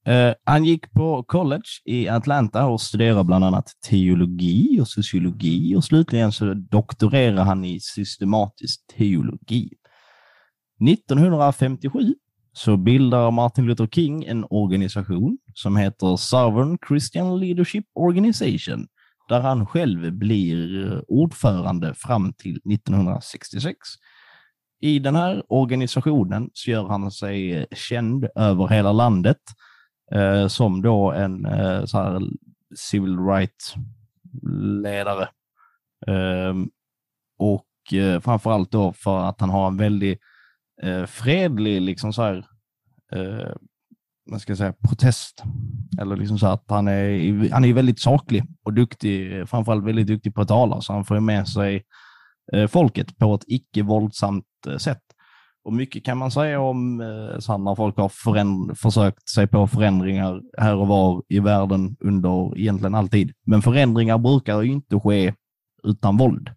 Eh, han gick på college i Atlanta och studerade bland annat teologi och sociologi och slutligen så doktorerade han i systematisk teologi. 1957 så bildar Martin Luther King en organisation som heter Southern Christian Leadership Organization där han själv blir ordförande fram till 1966. I den här organisationen så gör han sig känd över hela landet eh, som då en eh, så här civil rights ledare. Eh, och eh, framförallt då för att han har en väldigt eh, fredlig liksom så här, eh, vad ska jag säga, protest. Eller liksom så att han är, han är väldigt saklig och duktig, framförallt väldigt duktig på att tala, så han får med sig eh, folket på ett icke-våldsamt eh, sätt. Och mycket kan man säga om eh, när folk har föränd- försökt sig på förändringar här och var i världen under egentligen alltid. Men förändringar brukar ju inte ske utan våld.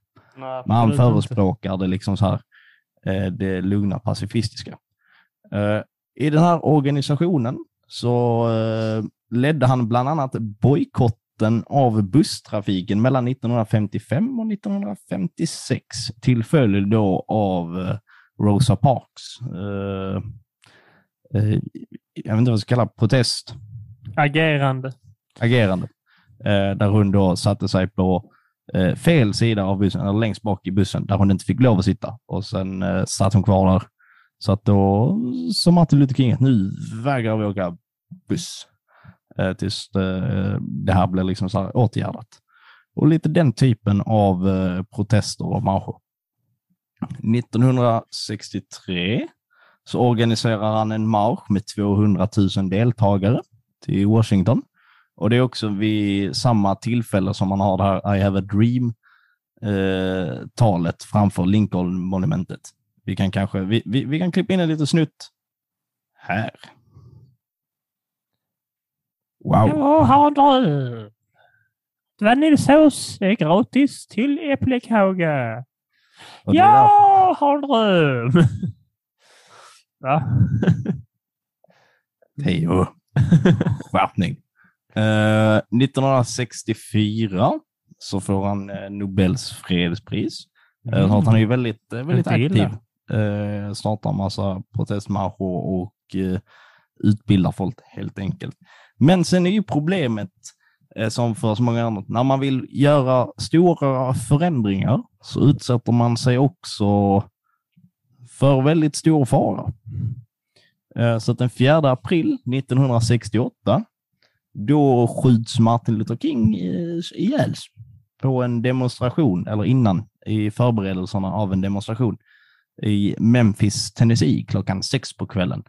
Men han förespråkar det liksom så här, eh, det lugna pacifistiska. Eh, I den här organisationen så eh, ledde han bland annat bojkotten av busstrafiken mellan 1955 och 1956 till följd då av eh, Rosa Parks. Eh, eh, jag vet inte vad jag ska kalla protest Agerande. agerande. Eh, där hon då satte sig på eh, fel sida av bussen, eller längst bak i bussen, där hon inte fick lov att sitta. Och sen eh, satt hon kvar där. Så att då sa Martin Luther King att nu vägrar vi åka buss. Eh, tills eh, det här blir liksom så åtgärdat. Och lite den typen av protester och marscher. 1963 så organiserar han en marsch med 200 000 deltagare till Washington. Och det är också vid samma tillfälle som man har det här I have a dream-talet eh, framför Lincoln-monumentet. Vi kan kanske, vi, vi, vi kan klippa in en liten snutt här. Wow. Jag har en dröm. Vaniljsås är eh, gratis till äppelkåge. Och Jag har en dröm. Va? Theo. Skärpning. Eh, 1964 så får han eh, Nobels fredspris. Mm. han är ju väldigt, eh, väldigt aktiv. Uh, startar massa protestmarscher och eh, utbildar folk helt enkelt. Men sen är ju problemet, eh, Eh, som för så många andra, när man vill göra stora förändringar så utsätter man sig också för väldigt stor fara. Eh, så att den 4 april 1968, då skjuts Martin Luther King ihjäl på en demonstration, eller innan, i förberedelserna av en demonstration i Memphis, Tennessee, klockan sex på kvällen.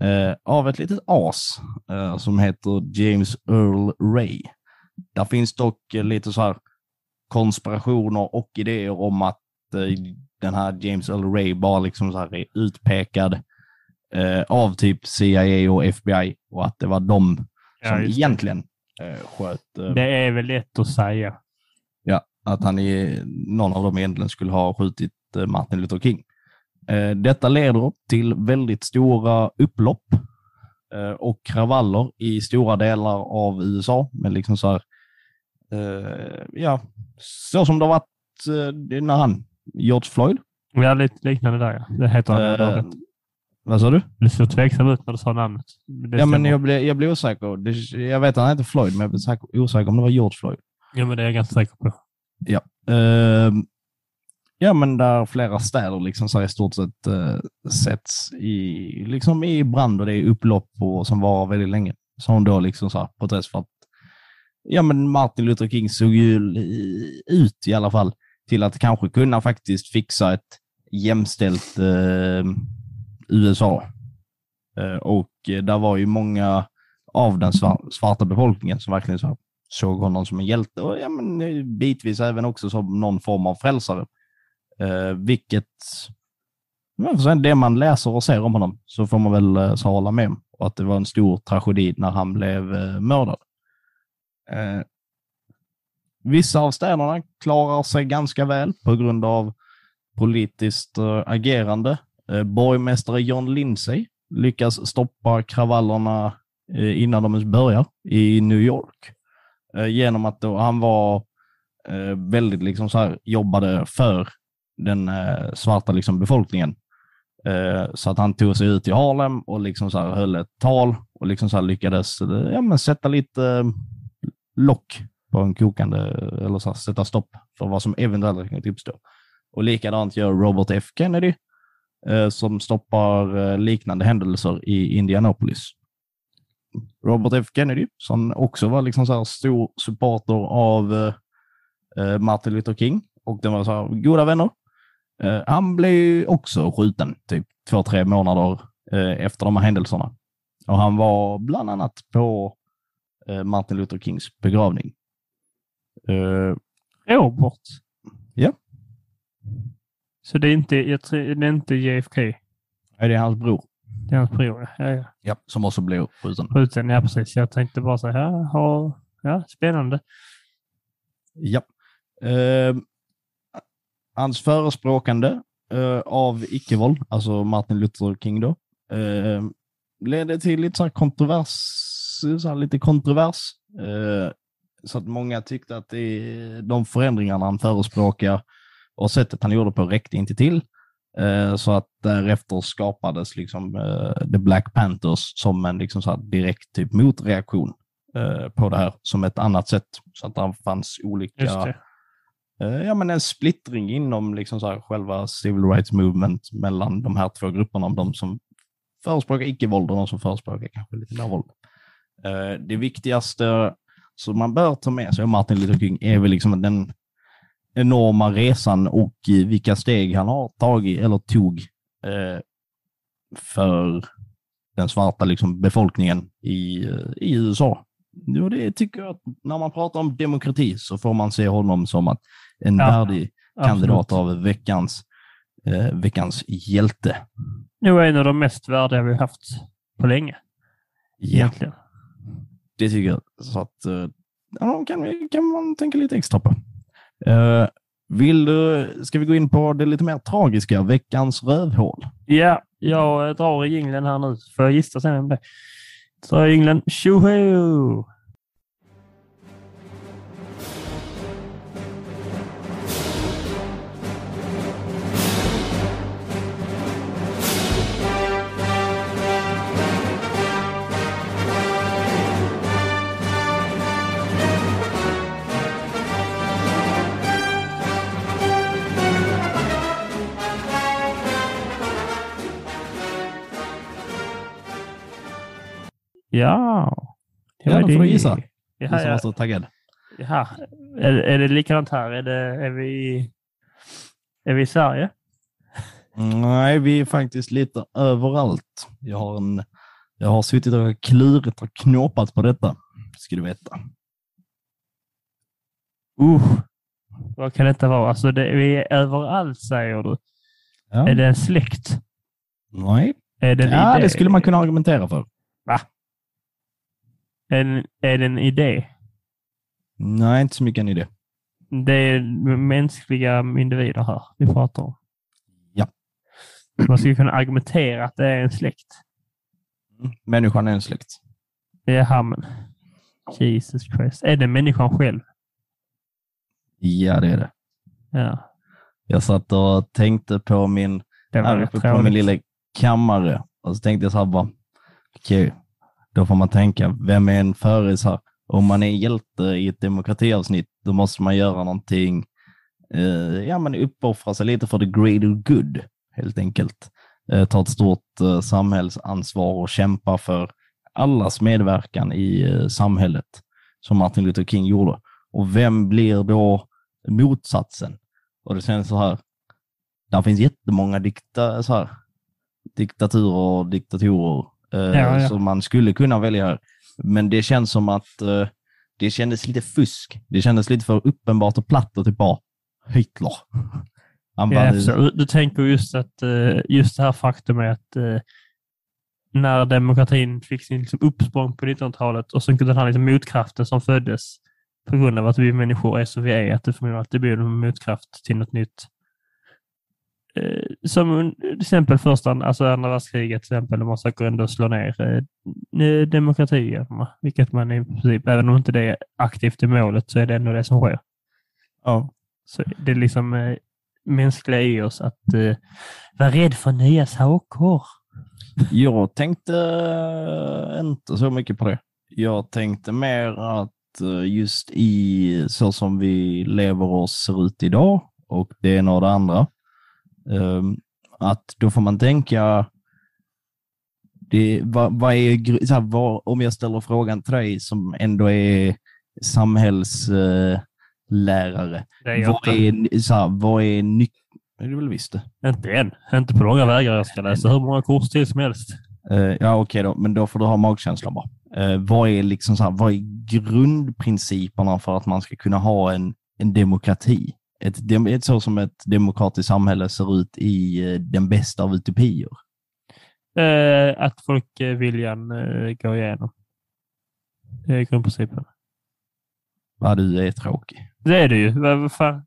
Eh, av ett litet as eh, som heter James Earl Ray. Där finns dock eh, lite så här konspirationer och idéer om att eh, den här James Earl Ray bara liksom så här är utpekad eh, av typ CIA och FBI och att det var de Ja, som det. egentligen sköt. Det är väl lätt att säga. Ja, att han i, någon av dem egentligen skulle ha skjutit Martin Luther King. Eh, Detta leder till väldigt stora upplopp eh, och kravaller i stora delar av USA. Men liksom så här, eh, ja, så som det har varit när han, George Floyd. Ja, lite liknande där. Ja. Det heter han. Uh, vad sa du? du såg tveksam ut när du sa namnet. Det Ja, men jag blev, jag blev osäker. Jag vet att han heter Floyd, men jag blev säker, osäker om det var George Floyd. ja, men det är jag ganska säker på. Eh, ja, men där flera städer liksom så i stort sett eh, sätts i, liksom i brand och det är upplopp och, som varar väldigt länge. Som då liksom så här protest för att ja, men Martin Luther King såg ju ut i alla fall till att kanske kunna faktiskt fixa ett jämställt eh, USA. Eh, och eh, där var ju många av den svarta befolkningen som verkligen så här såg honom som en hjälte och ja, men, bitvis även också som någon form av frälsare. Eh, vilket, det man läser och ser om honom så får man väl eh, så hålla med om. Och att det var en stor tragedi när han blev eh, mördad. Eh, vissa av städerna klarar sig ganska väl på grund av politiskt eh, agerande. Eh, borgmästare John Lindsay lyckas stoppa kravallerna eh, innan de ens börjar i New York. Eh, genom att då han var eh, väldigt liksom så här, jobbade för den eh, svarta liksom befolkningen. Eh, så att han tog sig ut i Harlem och liksom så här höll ett tal och liksom så här lyckades eh, ja, men sätta lite eh, lock på en kokande, eller så här, sätta stopp för vad som eventuellt kan uppstå. Och likadant gör Robert F Kennedy eh, som stoppar liknande händelser i Indianapolis. Robert F Kennedy, som också var liksom så här stor supporter av Martin Luther King och de var så här goda vänner. Eh, han blev också skjuten typ två, tre månader eh, efter de här händelserna. Och han var bland annat på eh, Martin Luther Kings begravning. Robert. Ja. Så det är inte, jag tror, det är inte JFK. är det hans bror? Det är hans bror. Ja, ja. Ja. Som också blev skjuten. Skjuten, ja precis. Jag tänkte bara så här, ja, spännande. Ja. Eh, hans förespråkande eh, av icke-våld, alltså Martin Luther King då, Eh, ledde till lite så här kontrovers, så här lite kontrovers. Eh, så att många tyckte att det, de förändringarna han förespråkar och sättet han gjorde på räckte inte till. Eh, så att därefter skapades liksom eh, The Black Panthers som en liksom så här direkt typ motreaktion eh, på det här som ett annat sätt. Så att det fanns olika Just det. Eh, ja, men en splittring inom liksom så här själva civil rights movement mellan de här två grupperna, de som förespråkar icke-våld och de som förespråkar kanske lite mer våld. Eh, det viktigaste som man bör ta med sig av Martin Luther King är väl liksom den enorma resan och vilka steg han har tagit eller tog eh, för den svarta liksom, befolkningen i, i USA. Jo, det tycker jag att när man pratar om demokrati så får man se honom som att en Ja, värdig kandidat Absolut. av veckans, eh, veckans hjälte. Nog en av de mest värdiga vi har haft på länge. Ja, Egentligen. det tycker jag. Så att, eh, ja, kan, kan man tänka lite extra på. Eh, vill du, ska vi gå in på det lite mer tragiska, veckans rövhål? Ja, jag drar i jingeln här nu. Får jag gissa sen om det? Drar i jingeln. Tjoho! Ja. det Ja, var då får du gissa. Du Ja, som var ja. så taggad. ja. Är, är det likadant här? Är, det, är, vi, är vi i Sverige? Nej, vi är faktiskt lite överallt. Jag har, en, jag har suttit och klurit och knåpat på detta, ska du veta. Uh, vad kan detta vara? Alltså, det, vi är överallt säger du. Ja. Är det en släkt? Nej, Är det ja, det skulle man kunna argumentera för. Är, det- är det en idé? Nej, inte så mycket en idé. Det är mänskliga individer här vi pratar om. Ja. Man skulle kunna argumentera att det är en släkt. Människan är en släkt. Jaha, men Jesus Christ. Är det människan själv? Ja, det är det. Ja, Jag satt och tänkte på min, det på min lilla kammare och så tänkte jag så här bara, okej, då får man tänka, vem är en före? Om man är hjälte i ett demokratiavsnitt, då måste man göra någonting, eh, ja men uppoffra sig lite för the greater good, helt enkelt. Eh, ta ett stort eh, samhällsansvar och kämpa för allas medverkan i eh, samhället, som Martin Luther King gjorde. Och vem blir då motsatsen? Och det känns så här, där finns jättemånga dikta, så här, diktaturer och diktatorer eh, Ja, ja. som man skulle kunna välja här. Men det känns som att eh, det kändes lite fusk. Det kändes lite för uppenbart och platt och typ bara Hitler. Han bara, Ja, så, du tänker just att eh, just det här faktum är att eh, när demokratin fick sin liksom uppsprång på 1900-talet och så den här liksom motkraften som föddes på grund av att vi människor är så vi är, att det förmodligen alltid blir en motkraft till något nytt. Eh, som till exempel första, alltså andra världskriget till exempel, man försöker ändå slå ner eh, demokratierna, vilket man i princip, även om inte det är aktivt i målet, så är det ändå det som sker. ja. Så det är liksom eh, mänskliga i oss att eh, vara rädd för nya saker. Jag tänkte eh, inte så mycket på det. Jag tänkte mer att eh, just i så som vi lever och ser ut idag och det ena och det andra, eh, att då får man tänka det, vad, vad är, här, vad, om jag ställer frågan till dig som ändå är samhällslärare, Det är vad är, så här, vad är nyc- är det väl visst det? Inte än. Inte på långa vägar. Jag ska läsa hur många kurser till som helst. Eh, ja, okej då, men då får du ha magkänslan bara. Eh, vad, är liksom så här, vad är grundprinciperna för att man ska kunna ha en, en demokrati? Ett, ett så som ett demokratiskt samhälle ser ut i eh, den bästa av utopier. Eh, att folkviljan eh, går igenom. Det är grundprincipen. Vad du är tråkig. Det är det ju. Vad vad fan?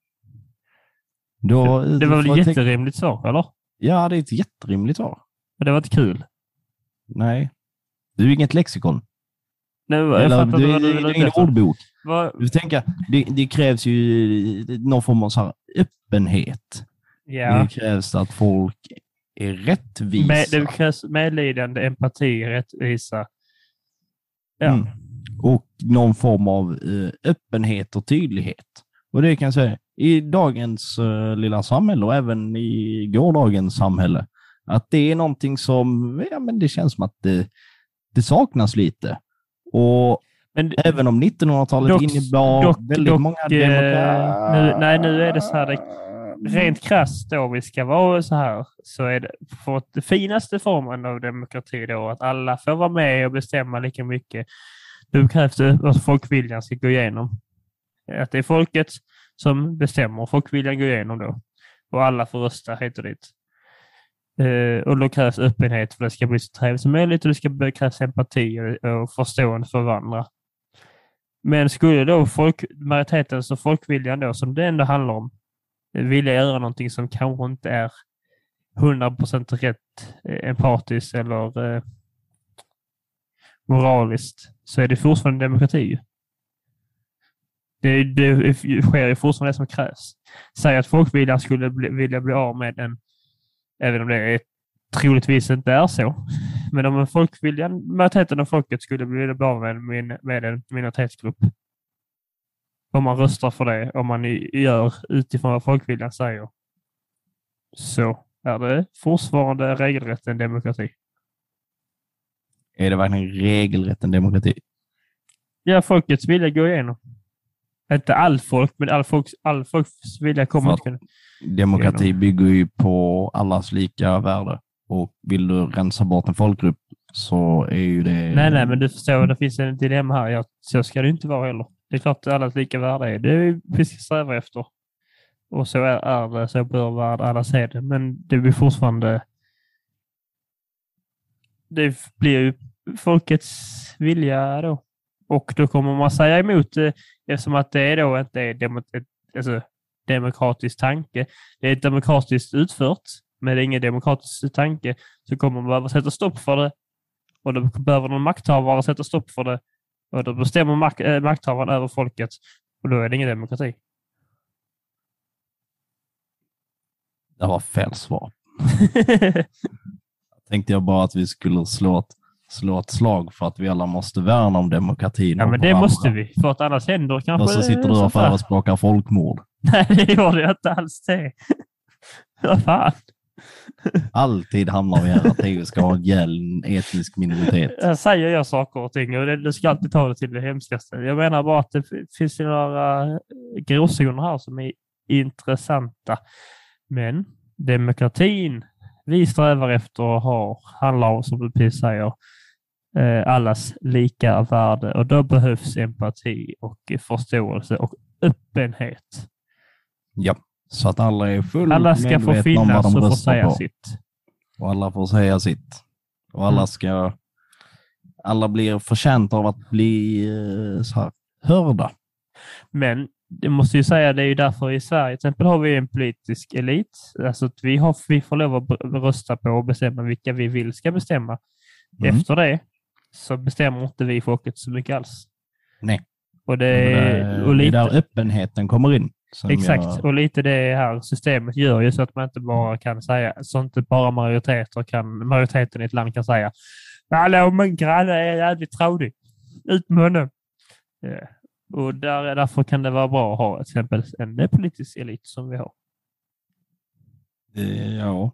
Då, Det du var väl ett jätterimligt svar, eller? Ja, det är ett jätterimligt svar. Men det var inte kul. Nej. Du är inget lexikon. Nu, jag Eller, du du vill är ingen ordbok. Vad- Du tänker, det, det krävs ju någon form av så här öppenhet. Ja. Det krävs att folk är rättvisa. Med, det krävs medlidande, empati, rättvisa. Ja. Mm. Och någon form av eh, öppenhet och tydlighet. Och det kan jag säga, i dagens eh, lilla samhälle och även i gårdagens samhälle, att det är någonting som, ja men det känns som att det, det saknas lite. Och Men även om 1900-talet Dock- innebar dock- väldigt dock, många eh, demokrater. nu- nej, nu är det så här, det- rent krasst då vi ska vara så här, så är det för det finaste formen av demokrati då, att alla får vara med och bestämma lika mycket. Då krävs det att folkviljan ska gå igenom. Att det är folket som bestämmer, folkviljan går igenom då. Och alla får rösta hit och dit. Eh, och då krävs öppenhet för att det ska bli så trevligt som möjligt och det ska krävas empati och, förståelse förstående för varandra. Men skulle då folk, majoriteten, så folkviljan då, som det ändå handlar om, eh, vilja göra någonting som kanske inte är 100% rätt, eh, empatiskt eller eh, moraliskt, så är det fortfarande demokrati. Det, det sker ju fortfarande det som krävs. Säg att folkviljan skulle bli, vilja bli av med en, även om det är, troligtvis inte är så, men om en folkviljan, majoriteten av folket skulle vilja bli av med, en min- med en minoritetsgrupp, om man röstar för det, om man gör utifrån vad folkviljan säger, så är det fortfarande regelrätt en demokrati. Är det verkligen regelrätten demokrati? Ja, folkets vilja går igenom. Inte all folk, men all folks, all folks vilja kommer inte kunna... Demokrati bygger ju på allas lika värde. Och vill du rensa bort en folkgrupp så är ju det... Nej, nej, men du förstår, det finns en dilemma här. Ja, så ska det inte vara heller. Det är klart att allas lika värde är det vi ska sträva efter. Och så är, är det, så bör värld alla se det. Men det blir fortfarande... Det blir ju folkets vilja då. Och då kommer man säga emot det eftersom att det då inte är demo, ett, alltså, demokratisk tanke. Det är demokratiskt utfört, men det är ingen demokratisk tanke. Så kommer man behöva sätta stopp för det och då behöver någon makthavare sätta stopp för det. Och då bestämmer mak äh, makthavaren över folket och då är det ingen demokrati. Det var fel svar. Tänkte jag bara att vi skulle slå ett, slå ett slag för att vi alla måste värna om demokratin. ja, men det varandra. måste vi. För att annars händer kanske... Och så sitter du och förespråkar folkmord. Nej, det gjorde jag inte alls det. Vad fan. Alltid hamnar vi här att EU ska ha ihjäl en etnisk minoritet. Här säger jag saker och ting och det, du ska alltid ta det till det hemskaste. Jag menar bara att det finns några gråzoner här som är intressanta. Men demokratin vi strävar efter och har handlar om, som du precis säger, eh, allas lika värde och då behövs empati och förståelse och öppenhet. Ja, så att alla är fullt Alla ska få finnas och få säga på. sitt. Och alla får säga sitt. Och alla Mm. ska... Alla blir förtjänta av att bli eh, så här, hörda. Men det måste ju säga, det är ju därför i Sverige till exempel har vi en politisk elit. Alltså att vi, har, vi får lov att rösta på och bestämma vilka vi vill ska bestämma. Mm. Efter det så bestämmer inte vi folket så mycket alls. Nej. Och det, är- och det är lite, där öppenheten kommer in. exakt, jag- och lite det här systemet gör ju så att man inte bara kan säga, så inte bara majoriteter kan, majoriteten i ett land kan säga Hallå, min granne är jävligt trådig. Ut med honom. Ja. Och där, därför kan det vara bra att ha till exempel en politisk elit som vi har. Eh, Ja,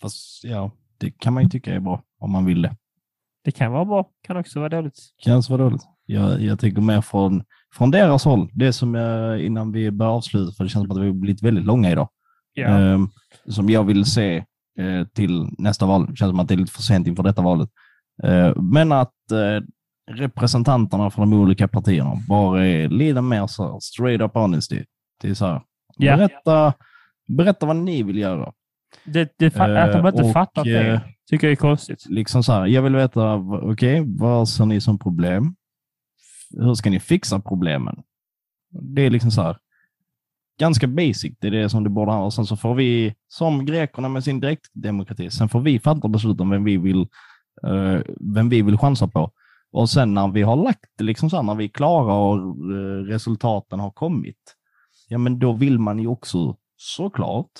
fast ja, det kan man ju tycka är bra om man vill det. Det kan vara bra, kan också vara dåligt. Känns vad dåligt. Jag, jag tycker mer från, från deras håll, det som jag, innan vi börjar avsluta, för det känns som att vi har blivit väldigt långa idag, Ja. Ehm, som jag vill se eh, till nästa val. Det känns som att det är lite för sent inför detta valet. Eh, men att eh, representanterna från de olika partierna bara är lite mer så här, straight up honesty. Det är så här, Ja. berätta, berätta vad ni vill göra. Det, det, att de inte Eh, och, fattat det eh, tycker jag är konstigt. Liksom så här, jag vill veta, okej, vad ser ni som problem? Hur ska ni fixa problemen? Det är liksom så här, ganska basic. Det är det som det borde ha. Och sen så får vi, som grekerna med sin direktdemokrati, sen får vi fatta beslut om vem vi vill eh, vem vi vill chansa på. Och sen när vi har lagt det, liksom så här, när vi är klara och resultaten har kommit, ja men då vill man ju också såklart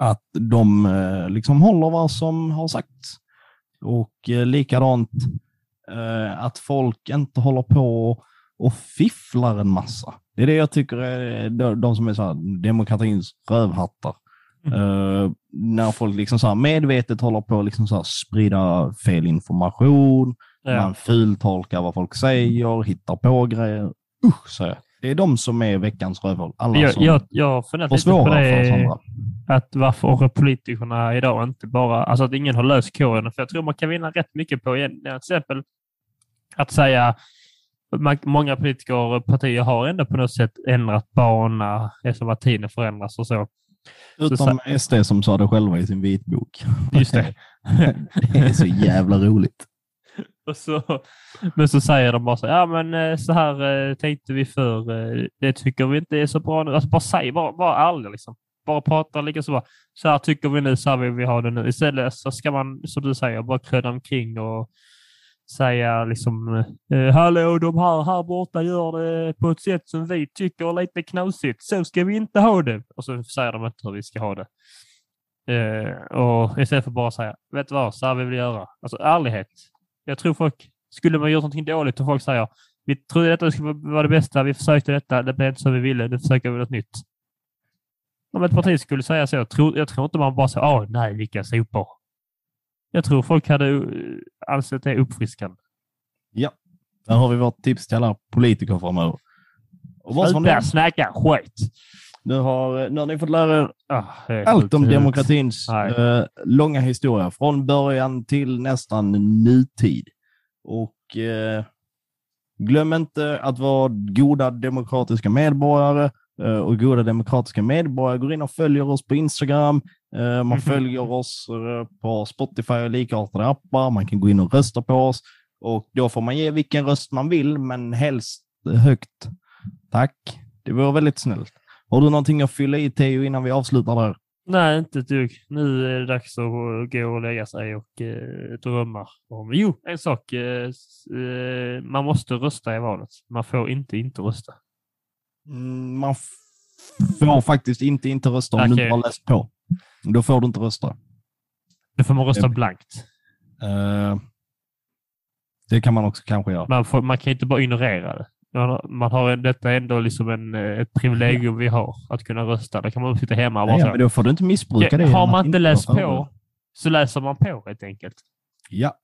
att de eh, liksom håller vad som har sagts. Och eh, likadant eh, att folk inte håller på och fifflar en massa. Det är det jag tycker är de, de som är så här, demokratins rövhattar. Eh, när folk liksom så medvetet håller på att liksom så sprida fel information, Ja. man fultolkar vad folk säger, hittar på grejer. Usch, säger jag. Det är de som är veckans rövhål. Alla Jag, som jag, jag lite på försvårar för oss det, andra. att varför politikerna idag inte bara, alltså att ingen har löst kåren. För jag tror man kan vinna rätt mycket på, igen- till exempel att säga, många politiker och partier har ändå på något sätt ändrat bana eftersom att tiden förändras och så. Utom SD som sa det själva i sin vitbok. Just det. det är så jävla roligt. Och så, men så säger de bara så ja men eh, så här eh, tänkte vi för eh, det tycker vi inte är så bra nu. Alltså bara säg, bara, bara ärlig liksom. Bara prata lika så bara, så här tycker vi nu, så här vill vi ha det nu. Istället så ska man, som du säger, bara kröda omkring och säga liksom, hallå de här här borta gör det på ett sätt som vi tycker är lite knasigt. Så ska vi inte ha det. Och så säger de inte hur vi ska ha det. Och istället för bara säga, vet du vad, så här vill vi göra. Alltså ärlighet. Jag tror folk, skulle man gjort någonting dåligt och folk säger, vi trodde detta skulle vara det bästa, vi försökte detta, det blev inte som vi ville, nu försöker vi något nytt. Om ett parti skulle säga så, jag tror, jag tror inte man bara säger, åh nej, vilka sopor. Jag tror folk hade uh, ansett det uppfriskande. Där har vi vårt tips till alla politiker framöver. Och vad som Sluta snacka skit! Nu, har, nu har ni fått lära er Ah, allt om demokratins eh, långa historia, från början till nästan nutid. Och eh, glöm inte att vara goda demokratiska medborgare. eh, och goda demokratiska medborgare går in och följer oss på Instagram. Eh, man följer oss eh, på Spotify och likartade appar. Man kan gå in och rösta på oss. Och då får man ge vilken röst man vill, men helst högt. Tack. Det vore väldigt snällt. Har du någonting att fylla i Theo innan vi avslutar där? Nej, inte ett dugg. Nu är det dags att gå och lägga sig och eh, drömma om... Jo, en sak. Eh, eh, man måste rösta i valet. Man får inte inte rösta. Mm, man får faktiskt inte inte rösta om du Okej. inte har läst på. Då får du inte rösta. Då får man rösta Ja. blankt. Eh, det kan man också kanske göra. Man, får, man kan inte bara ignorera det. Man, har- har detta är ändå liksom en, eh, ett privilegium vi har, att kunna rösta. Då kan man sitta hemma och bara Nej, så. men då får du inte missbruka det. Ja, har genom man inte läst på förberedd. så läser man på helt enkelt. Ja.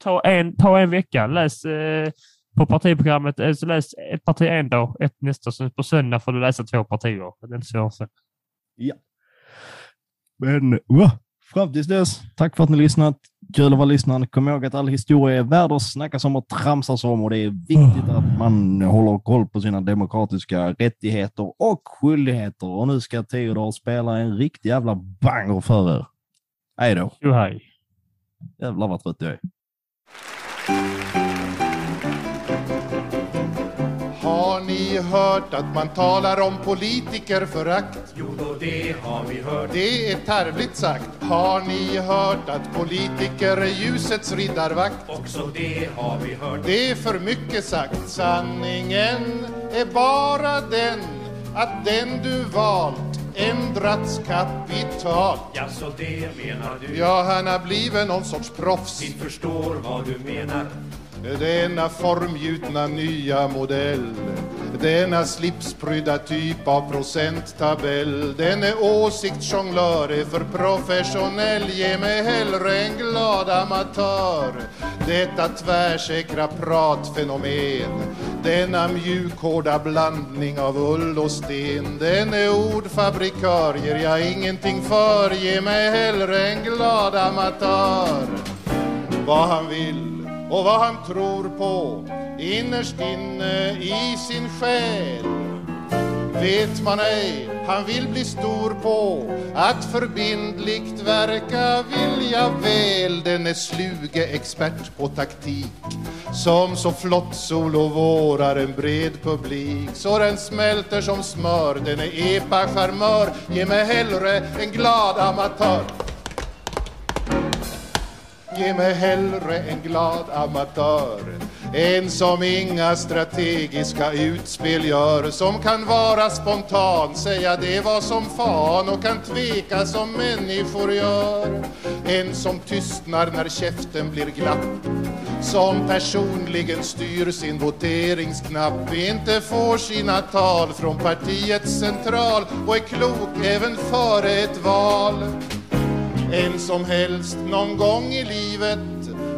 Ta en, ta en vecka, läs eh, på partiprogrammet, eh, så läs ett parti en dag, ett nästa. Så på söndag får du läsa två partier. Det är inte så svårt. Men wow, fram tills dess, tack för att ni lyssnat. Kul att vara lyssnande. Kom ihåg att all historia är värd att snackas om och tramsas om och det är viktigt att man håller koll på sina demokratiska rättigheter och skyldigheter. Och nu ska Theodor spela en riktig jävla banger för er. Hej då. Jävlar vad trött jag är. Har ni hört att man talar om politikerförakt? Jo då det har vi hört. Det är tarvligt sagt. Har ni hört att politiker är ljusets riddarvakt? Också det har vi hört. Det är för mycket sagt. Sanningen är bara den att den du valt ändrats kapitalt. Ja, så det menar du. Ja, han har blivit någon sorts proffs. Vi förstår vad du menar. Denna formgjutna nya modell Denna slipsprydda typ av procenttabell Denne åsiktsjonglör, är för professionell Ge mig hellre en glad amatör. Detta tvärsäkra pratfenomen Denna mjukhårda blandning av ull och sten Denne ordfabrikör, ger jag ingenting för Ge mig hellre en glad amatör. Vad han vill och vad han tror på innerst inne i sin själ. Vet man ej, han vill bli stor på att förbindligt verka vilja väl. Den är sluge expert på taktik som så flott solovårar en bred publik så den smälter som smör. Den är epa-charmör, ge mig hellre en glad amatör. Ge mig hellre en glad amatör En som inga strategiska utspel gör Som kan vara spontan, säga det var som fan Och kan tveka som människor gör. En som tystnar när käften blir glapp Som personligen styr sin voteringsknapp Inte får sina tal från partiets central Och är klok även före ett val en som helst någon gång i livet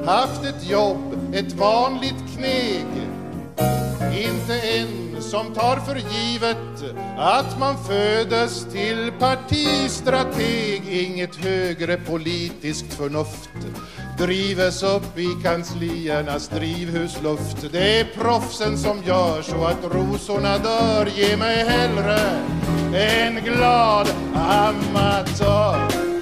haft ett jobb, ett vanligt kneg. Inte en som tar för givet att man födes till partistrateg. Inget högre politiskt förnuft drives upp i kansliernas drivhusluft. Det är proffsen som gör så att rosorna dör. Ge mig hellre en glad amatör.